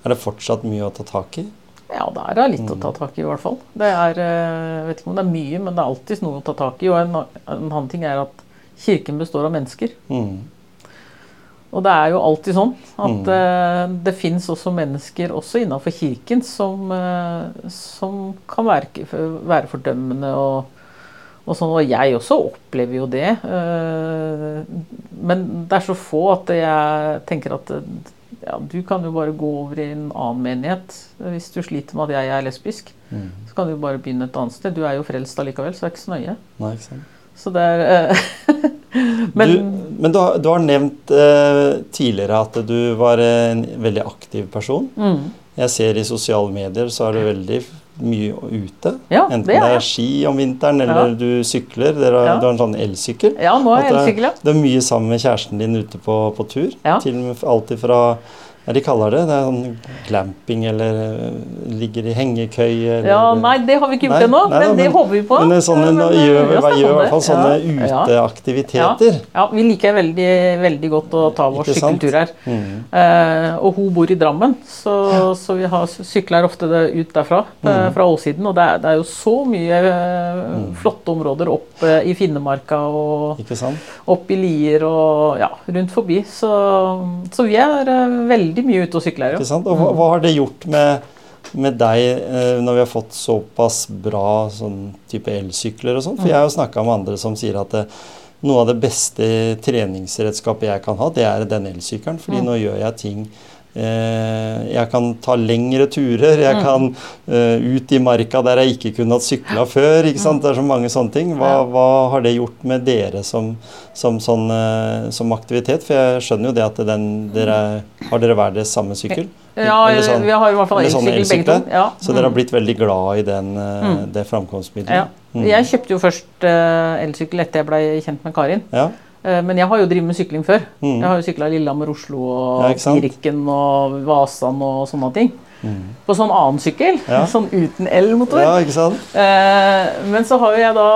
Er det fortsatt mye å ta tak i? Ja, det er litt å ta Mm. tak i, i hvert fall. Det er, eh, Jeg vet ikke om det er mye, men det er alltid noe å ta tak i. Og en, en annen ting er at kirken består av mennesker. Mm. Og det er jo alltid sånn at Mm. eh, det fins også mennesker, også innafor kirken, som, eh, som kan være, være fordømmende og, og sånn. Og jeg også opplever jo det. eh, men det er så få at jeg tenker at ja, du kan jo bare gå over i en annen menighet hvis du sliter med at jeg er lesbisk. Mm. Så kan du bare begynne et annet sted. Du er jo frelst allikevel, så det er ikke så nøye. Nei, ikke sant. Så det er eh, Men du, men du, har, du har nevnt eh, tidligere at du var en veldig aktiv person. mm, Jeg ser i sosiale medier så er du veldig mye ute. Ja, Enten det er ski om vinteren, eller Ja. du sykler. Dere har, Ja. Du har en sånn elsykkel. Ja, nå er det- elsykkel, ja. Du er mye sammen med kjæresten din ute på, på tur. Til alltid fra Hva de kaller det? Det er sånn glamping eller eh, ligger i hengekøye eller Ja, Nei, det har vi ikke gjort ennå, men, men det håper vi på. Men sånne, Ja, men, gjør, hva, snakket gjør i hvert fall sånne Ja, ja. uteaktiviteter. Ja, vi liker veldig, veldig godt å ta vår sykkeltur her. Mm. Eh, og hun bor i Drammen, så, så vi har sykler ofte ut derfra. eh, Mm. Fra Ålsiden. Og det er, det er jo så mye eh, Mm. flotte områder opp eh, i Finnemarka og opp i Lier og ja, rundt forbi. Så, så vi er eh, veldig mye ute og sykler. Jo. Og hva, hva har det gjort med, med deg eh, når vi har fått såpass bra sånn type elsykler og sånn? For jeg har jo snakka med andre som sier at det, noe av det beste treningsredskapet jeg kan ha, det er den elsykkelen. Fordi Mm. nå gjør jeg ting eh, Jeg kan ta lengre turer. Jeg Mm. kan eh, ut i marka der jeg ikke kunne hatt sykla før. ikke sant? Det er så mange sånne ting. Hva, hva har det gjort med dere som, som, sånn, eh, som aktivitet? For jeg skjønner jo det at den, dere har dere hver deres samme sykkel. Ja, sånn- vi har i hvert fall eller elsykkel begge to. Ja. Så dere har Mm. blitt veldig glad i den, eh, Mm. det framkomstmiddelet? Ja. Mm. Jeg kjøpte jo først uh, elsykkel etter jeg ble kjent med Karin. Ja. Uh, Men jeg har jo drevet med sykling før. Mm. Jeg har jo sykla Lillehammer-Oslo og Ja, Kirken og Vasan og sånne ting. Mm. På sånn annen sykkel, Ja. sånn uten elmotor. Ja, ikke sant? Eh, Men så har jeg da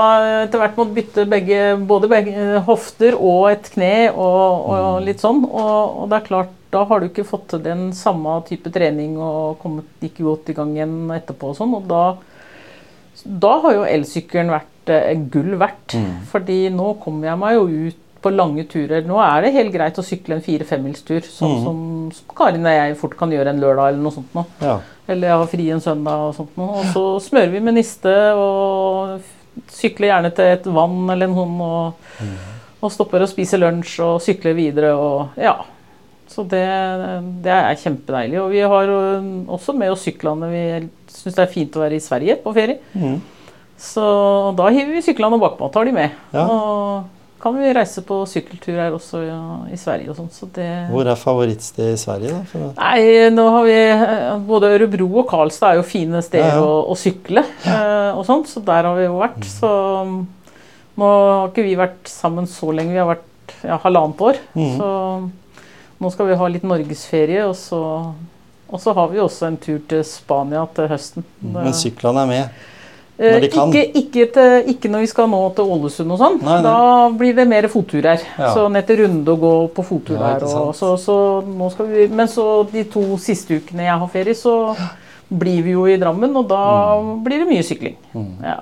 etter hvert måttet bytte begge, både begge eh, hofter og et kne og, og litt sånn. Og, og det er klart, da har du ikke fått til den samme type trening og kommet ikke godt i gang igjen etterpå og sånn. Og da, da har jo elsykkelen vært eh, gull verdt. Fordi nå kommer jeg meg jo ut på lange turer. Nå er det helt greit å sykle en fire-femmilstur, sånn som, som Karin og jeg fort kan gjøre en lørdag eller noe sånt nå. Ja. Eller jeg har fri en søndag og sånt noe. Og så smører vi med niste og sykler gjerne til et vann eller noe sånt. Og, og stopper og spiser lunsj og sykler videre og ja. Så det, det er kjempedeilig. Og vi har også med oss syklene. Vi syns det er fint å være i Sverige på ferie. Mm. Så da hiver vi syklene bakpå og tar de med. Ja. Og kan vi reise på sykkeltur her også ja, i Sverige og sånn. Så det Hvor er favorittsted i Sverige, da? For, Nei, nå har vi eh, Både Ørebro og Karlstad er jo fine steder Ja. Å, å sykle eh, og sånt, så der har vi jo vært. Så um, nå har ikke vi vært sammen så lenge. Vi har vært ja, halvannet år. Mm. Så nå skal vi ha litt norgesferie, og så, og så har vi også en tur til Spania til høsten. men syklene er med. Eh, når de kan. Ikke, ikke, til, ikke når vi skal nå til Ålesund og sånn. Da blir det mer fotturer. Ja. Så ned til Runde og gå på fottur Ja, der. Og, så, så nå skal vi, men så de to siste ukene jeg har ferie, så blir vi jo i Drammen, og da Mm. blir det mye sykling. Ja.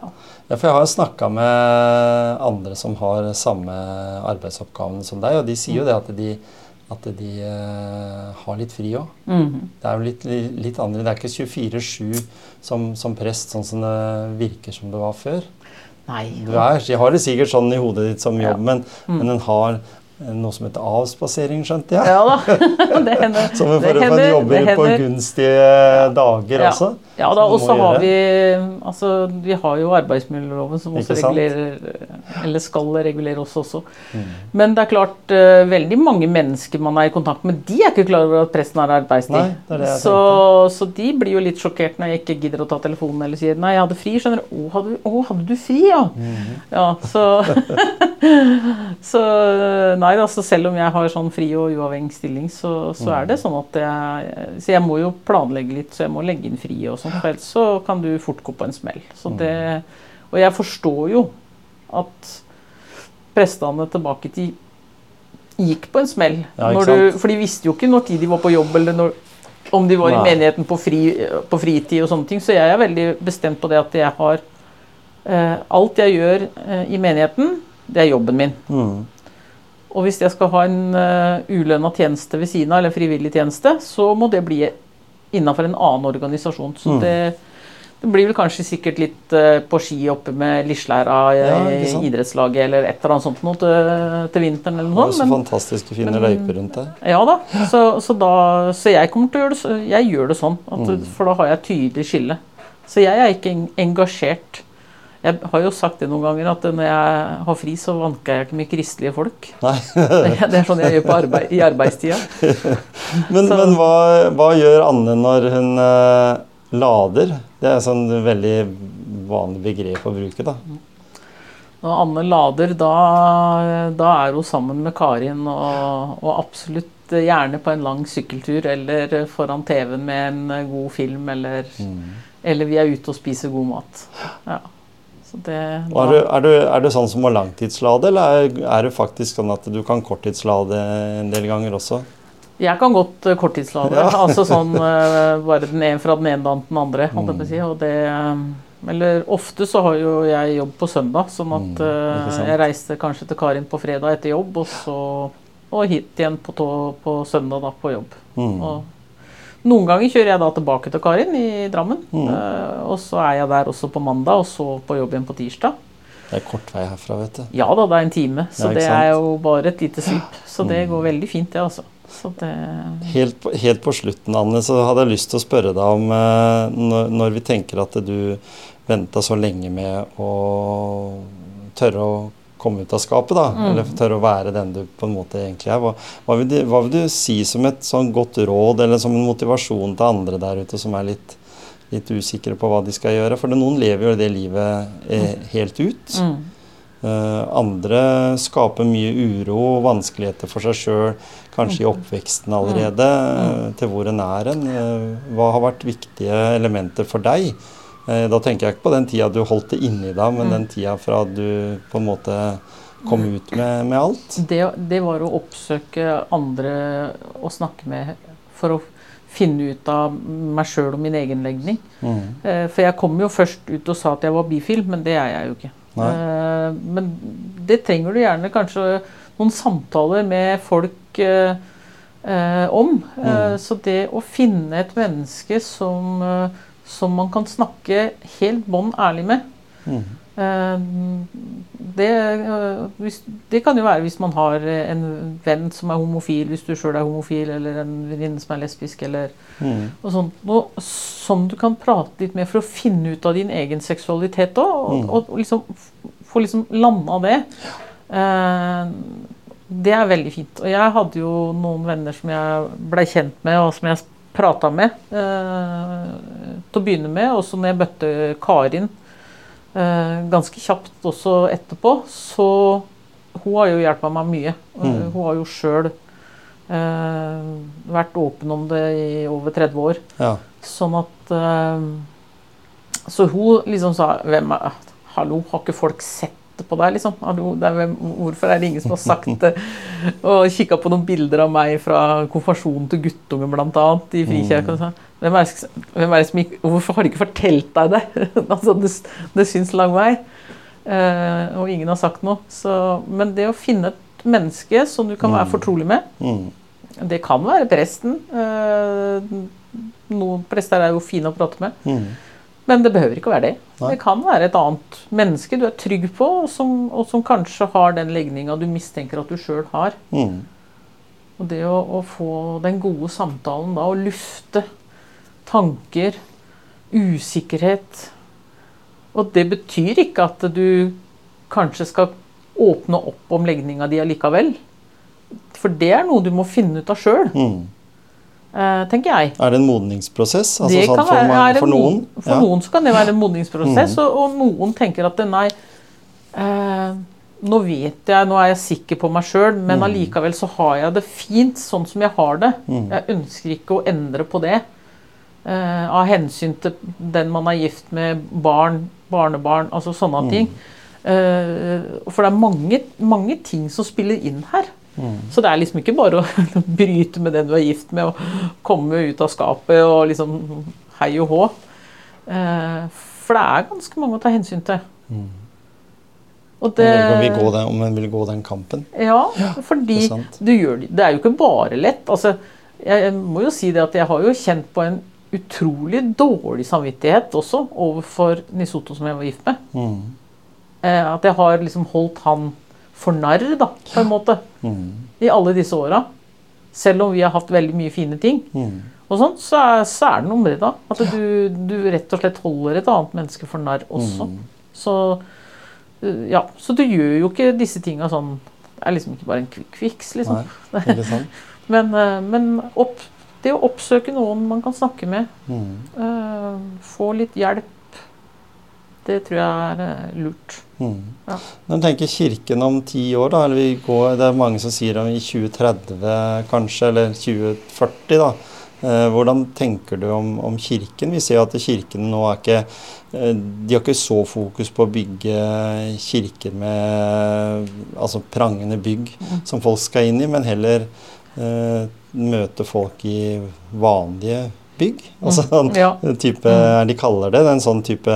Ja, for jeg har snakka med andre som har samme arbeidsoppgaven som deg, og de sier jo det at de, at de uh, har litt fri òg. Mhm. Det er jo litt, litt andre Det er ikke 24-7 som, som prest, sånn som det virker som det var før. Nei. Du er, jeg har det sikkert sånn i hodet ditt som Ja. jobb, men, Mm. men den har noe som heter avspasering, skjønte jeg. Ja da. det hender. Som en for få hender, jobber på gunstige dager Ja. også. Ja da, og så har gjøre. vi Altså, vi har jo arbeidsmiljøloven som også regulerer Eller skal regulere oss også. Mm. Men det er klart, eh, veldig mange mennesker man er i kontakt med, de er ikke klar over at presten har arbeidstid. Nei, det er det jeg så, så de blir jo litt sjokkert når jeg ikke gidder å ta telefonen eller sier 'nei, jeg hadde fri'. Skjønner du? 'Å, hadde, å, hadde du fri', ja? Mm. Ja, så Så nei da, altså selv om jeg har sånn fri og uavhengig stilling, så, så er det sånn at jeg Så jeg må jo planlegge litt, så jeg må legge inn fri og sånt. for ellers så kan du fort gå på en smell. Så det Og jeg forstår jo at prestene tilbake til gikk på en smell. Ja, du, for de visste jo ikke når tid de var på jobb, eller når, om de var Nei. i menigheten på, fri, på fritid og sånne ting. Så jeg er veldig bestemt på det at jeg har eh, Alt jeg gjør eh, i menigheten, det er jobben min. Mm. Og hvis jeg skal ha en uh, ulønna tjeneste ved siden av, eller frivillig tjeneste, så må det bli innafor en annen organisasjon. Så Mm. det, det blir vel kanskje sikkert litt eh, på ski oppe med Lislæra Ja, idrettslaget, eller et eller annet sånt noe til, til vinteren eller Det er noe. så Men, å fine løyper rundt der. ja da. Så, så, da, så jeg kommer til å gjøre det, jeg gjør det sånn, at, Mm. for da har jeg tydelig skille. Så jeg er ikke engasjert. Jeg har jo sagt det noen ganger, at når jeg har fri, så vanker jeg ikke mye kristelige folk. Nei. Det, er sånn jeg gjør på arbeid, i arbeidstida. Men, men hva, hva gjør Anne når hun uh, lader? Det er et sånn veldig vanlig begrep å bruke, da. Når Anne lader, da, da er hun sammen med Karin og, og absolutt gjerne på en lang sykkeltur eller foran TV-en med en god film, eller, eller vi er ute og spiser god mat. Ja. Det, da... er, du, er, du, er du sånn som må langtidslade, eller er, er du faktisk sånn at du kan korttidslade en del ganger også? Jeg kan godt eh, korttidslade. Ja. altså sånn eh, bare den ene fra den ene dagen til den andre. Mm. si, det, eh, eller ofte så har jo jeg jobb på søndag, sånn at Mm, jeg reiser kanskje til Karin på fredag etter jobb, og så og hit igjen på, tå- på søndag da på jobb. Mm. Og noen ganger kjører jeg da tilbake til Karin i Drammen, Mm. Uh, og så er jeg der også på mandag, og så på jobb igjen på tirsdag. Det er kort vei herfra, vet du. Ja da, det er en time, så Ja, det er jo bare et lite syp. Så det Mm. går veldig fint, det, altså. Så det Helt på, helt på slutten, Anne, så hadde jeg lyst til å spørre deg om uh, når, når vi tenker at du venta så lenge med å tørre å komme ut av skapet, da, Mm. eller tørre å være den du på en måte egentlig er. Hva, hva, vil du, hva vil du si som et sånn godt råd, eller som en motivasjon til andre der ute som er litt, litt usikre på hva de skal gjøre? For noen lever jo det livet eh, helt ut. mm. Uh, andre skaper mye uro og vanskeligheter for seg sjøl, kanskje i oppveksten allerede, eh, til hvor en er en. Uh, hva har vært viktige elementer for deg? Eh, Da tenker jeg ikke på den tida du holdt det inni deg, men den tida fra du på en måte kom ut med, med alt. Det, det var å oppsøke andre å snakke med for å finne ut av meg sjøl og min egen legning. Mm. Eh, For jeg kom jo først ut og sa at jeg var bifil, men det er jeg jo ikke. Nei. Eh, Men det trenger du gjerne kanskje noen samtaler med folk om. Mm. Så det å finne et menneske som, som man kan snakke helt bånn ærlig med Mm. eh, det, eh, hvis, det kan jo være hvis man har en venn som er homofil, hvis du sjøl er homofil, eller en venninne som er lesbisk, eller Mm. og sånt, noe som du kan prate litt med for å finne ut av din egen seksualitet òg. Og, Mm. og liksom få liksom landa det. Eh, det er veldig fint. Og jeg hadde jo noen venner som jeg blei kjent med, og som jeg prata med eh, til å begynne med. Og så når jeg møtte Karin eh, ganske kjapt også etterpå, så Hun har jo hjulpet meg mye. Eh, Mm. Hun har jo sjøl eh, vært åpen om det i over 30 år. Ja. Sånn at Så hun liksom sa hvem er, Hallo, har ikke folk sett det på deg, liksom? Hvorfor er det ingen som har sagt det? Og kikka på noen bilder av meg fra konfirmasjonen til guttungen, blant annet, i Frikirka. og Hvem er, hvem er som hvorfor har de ikke fortalt deg det? altså, det, det syns lang vei. Eh, og ingen har sagt noe. Så, men det å finne et menneske som du kan være Mm. fortrolig med, Mm. det kan være presten. Eh, Noen prester er jo fine å prate med. Mm. Men det behøver ikke å være det. Nei. Det kan være et annet menneske du er trygg på, og som, og som kanskje har den legninga du mistenker at du sjøl har. Mm. Og det å, å få den gode samtalen da, og lufte tanker, usikkerhet Og det betyr ikke at du kanskje skal åpne opp om legninga di allikevel. For det er noe du må finne ut av sjøl, Mm. Eh, tenker jeg. Er det en modningsprosess? Altså sånn kan for, være, for noen? For Ja. noen så kan det være en modningsprosess, mm. og, og noen tenker at nei eh, Nå vet jeg, nå er jeg sikker på meg sjøl, men mm. allikevel så har jeg det fint sånn som jeg har det. Mm. Jeg ønsker ikke å endre på det. eh, av hensyn til den man er gift med, barn, barnebarn, altså sånne Mm. ting. Eh, for det er mange, mange ting som spiller inn her. Mm. Så det er liksom ikke bare å bryte med den du er gift med, og komme ut av skapet og liksom hei og hå. Eh, For det er ganske mange å ta hensyn til. Mm. Og det, om, vil gå den, om en vil gå den kampen. ja, fordi det er du gjør det. Er jo ikke bare lett. Altså, jeg, jeg må jo si det at jeg har jo kjent på en utrolig dårlig samvittighet også overfor Nisoto som jeg var gift med. Mm. Eh, at jeg har liksom holdt han for narr, da, på en måte. Mm. I alle disse åra. Selv om vi har hatt veldig mye fine ting. Mm. Og sånt, så, så er det noe med det, da. At du, du rett og slett holder et annet menneske for narr også. Mm. Så uh, ja, så du gjør jo ikke disse tinga sånn Det er liksom ikke bare en fix, liksom. Nei? Men, uh, men opp, det å oppsøke noen man kan snakke med, Mm. uh, få litt hjelp, det tror jeg er uh, lurt. Mm. Ja. Når du tenker Kirken om ti år, da, eller vi går, det er mange som sier om i 2030 kanskje, eller 2040, da. Eh, hvordan tenker du om, om Kirken? Vi ser at Kirken nå er ikke eh, De har ikke så fokus på å bygge kirker med altså prangende bygg som folk skal inn i, men heller eh, møte folk i vanlige bygg. Altså sånn Ja. type, De kaller det en sånn type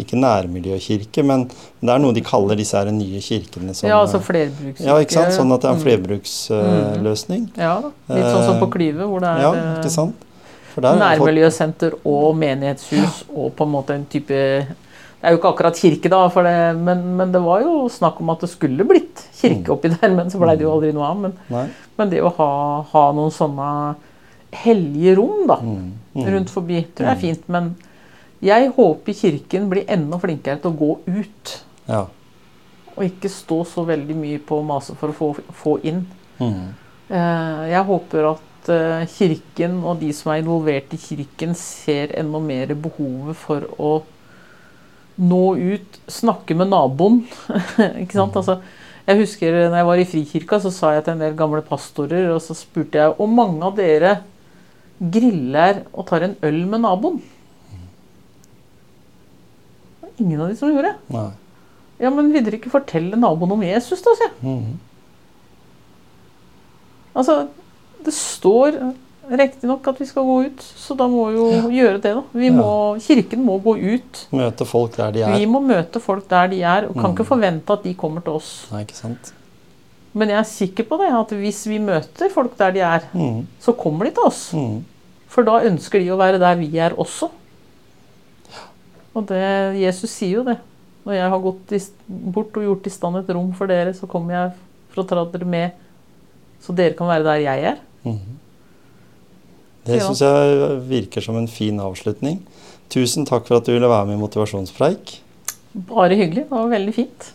Ikke nærmiljøkirke, men det er noe de kaller disse her nye kirkene. Som, ja, altså flerbrukskirke. ja, ikke sant? Sånn at det er en Mm. flerbruksløsning. Ja, litt sånn som på Klyve, hvor det er Ja, ikke sant? Jeg fått- nærmiljøsenter og menighetshus og på en måte en type Det er jo ikke akkurat kirke, da, det, men, men det var jo snakk om at det skulle blitt kirke oppi der, men så blei det jo aldri noe av. Men, men det å ha, ha noen sånne hellige rom da, Mm. Mm. rundt forbi, tror jeg er fint. Men jeg håper Kirken blir enda flinkere til å gå ut. Ja. Og ikke stå så veldig mye på å mase for å få, få inn. Mm. Eh, Jeg håper at eh, Kirken og de som er involvert i Kirken, ser enda mer behovet for å nå ut, snakke med naboen. ikke sant? Altså, jeg husker når jeg var i Frikirka, så sa jeg til en del gamle pastorer, og så spurte jeg om mange av dere griller og tar en øl med naboen. Det var ingen av de som gjorde det. Nei. Ja, men vil dere ikke fortelle naboen om Jesus, da, sier jeg. Mhm. Altså, det står riktignok at vi skal gå ut, så da må vi jo gjøre det, da. Vi må, Kirken må gå ut. Møte folk der de Vi er. må møte folk der de er, og kan Mm. ikke forvente at de kommer til oss. Nei, ikke sant? Men jeg er sikker på det, at hvis vi møter folk der de er, mm. så kommer de til oss. Mm. For da ønsker de å være der vi er også. Og det, Jesus sier jo det. Når jeg har gått bort og gjort i stand et rom for dere, så kommer jeg for å ta dere med, så dere kan være der jeg er. Mm. Det syns jeg virker som en fin avslutning. Tusen takk for at du ville være med i Motivasjonspreik. Bare hyggelig. Det var veldig fint.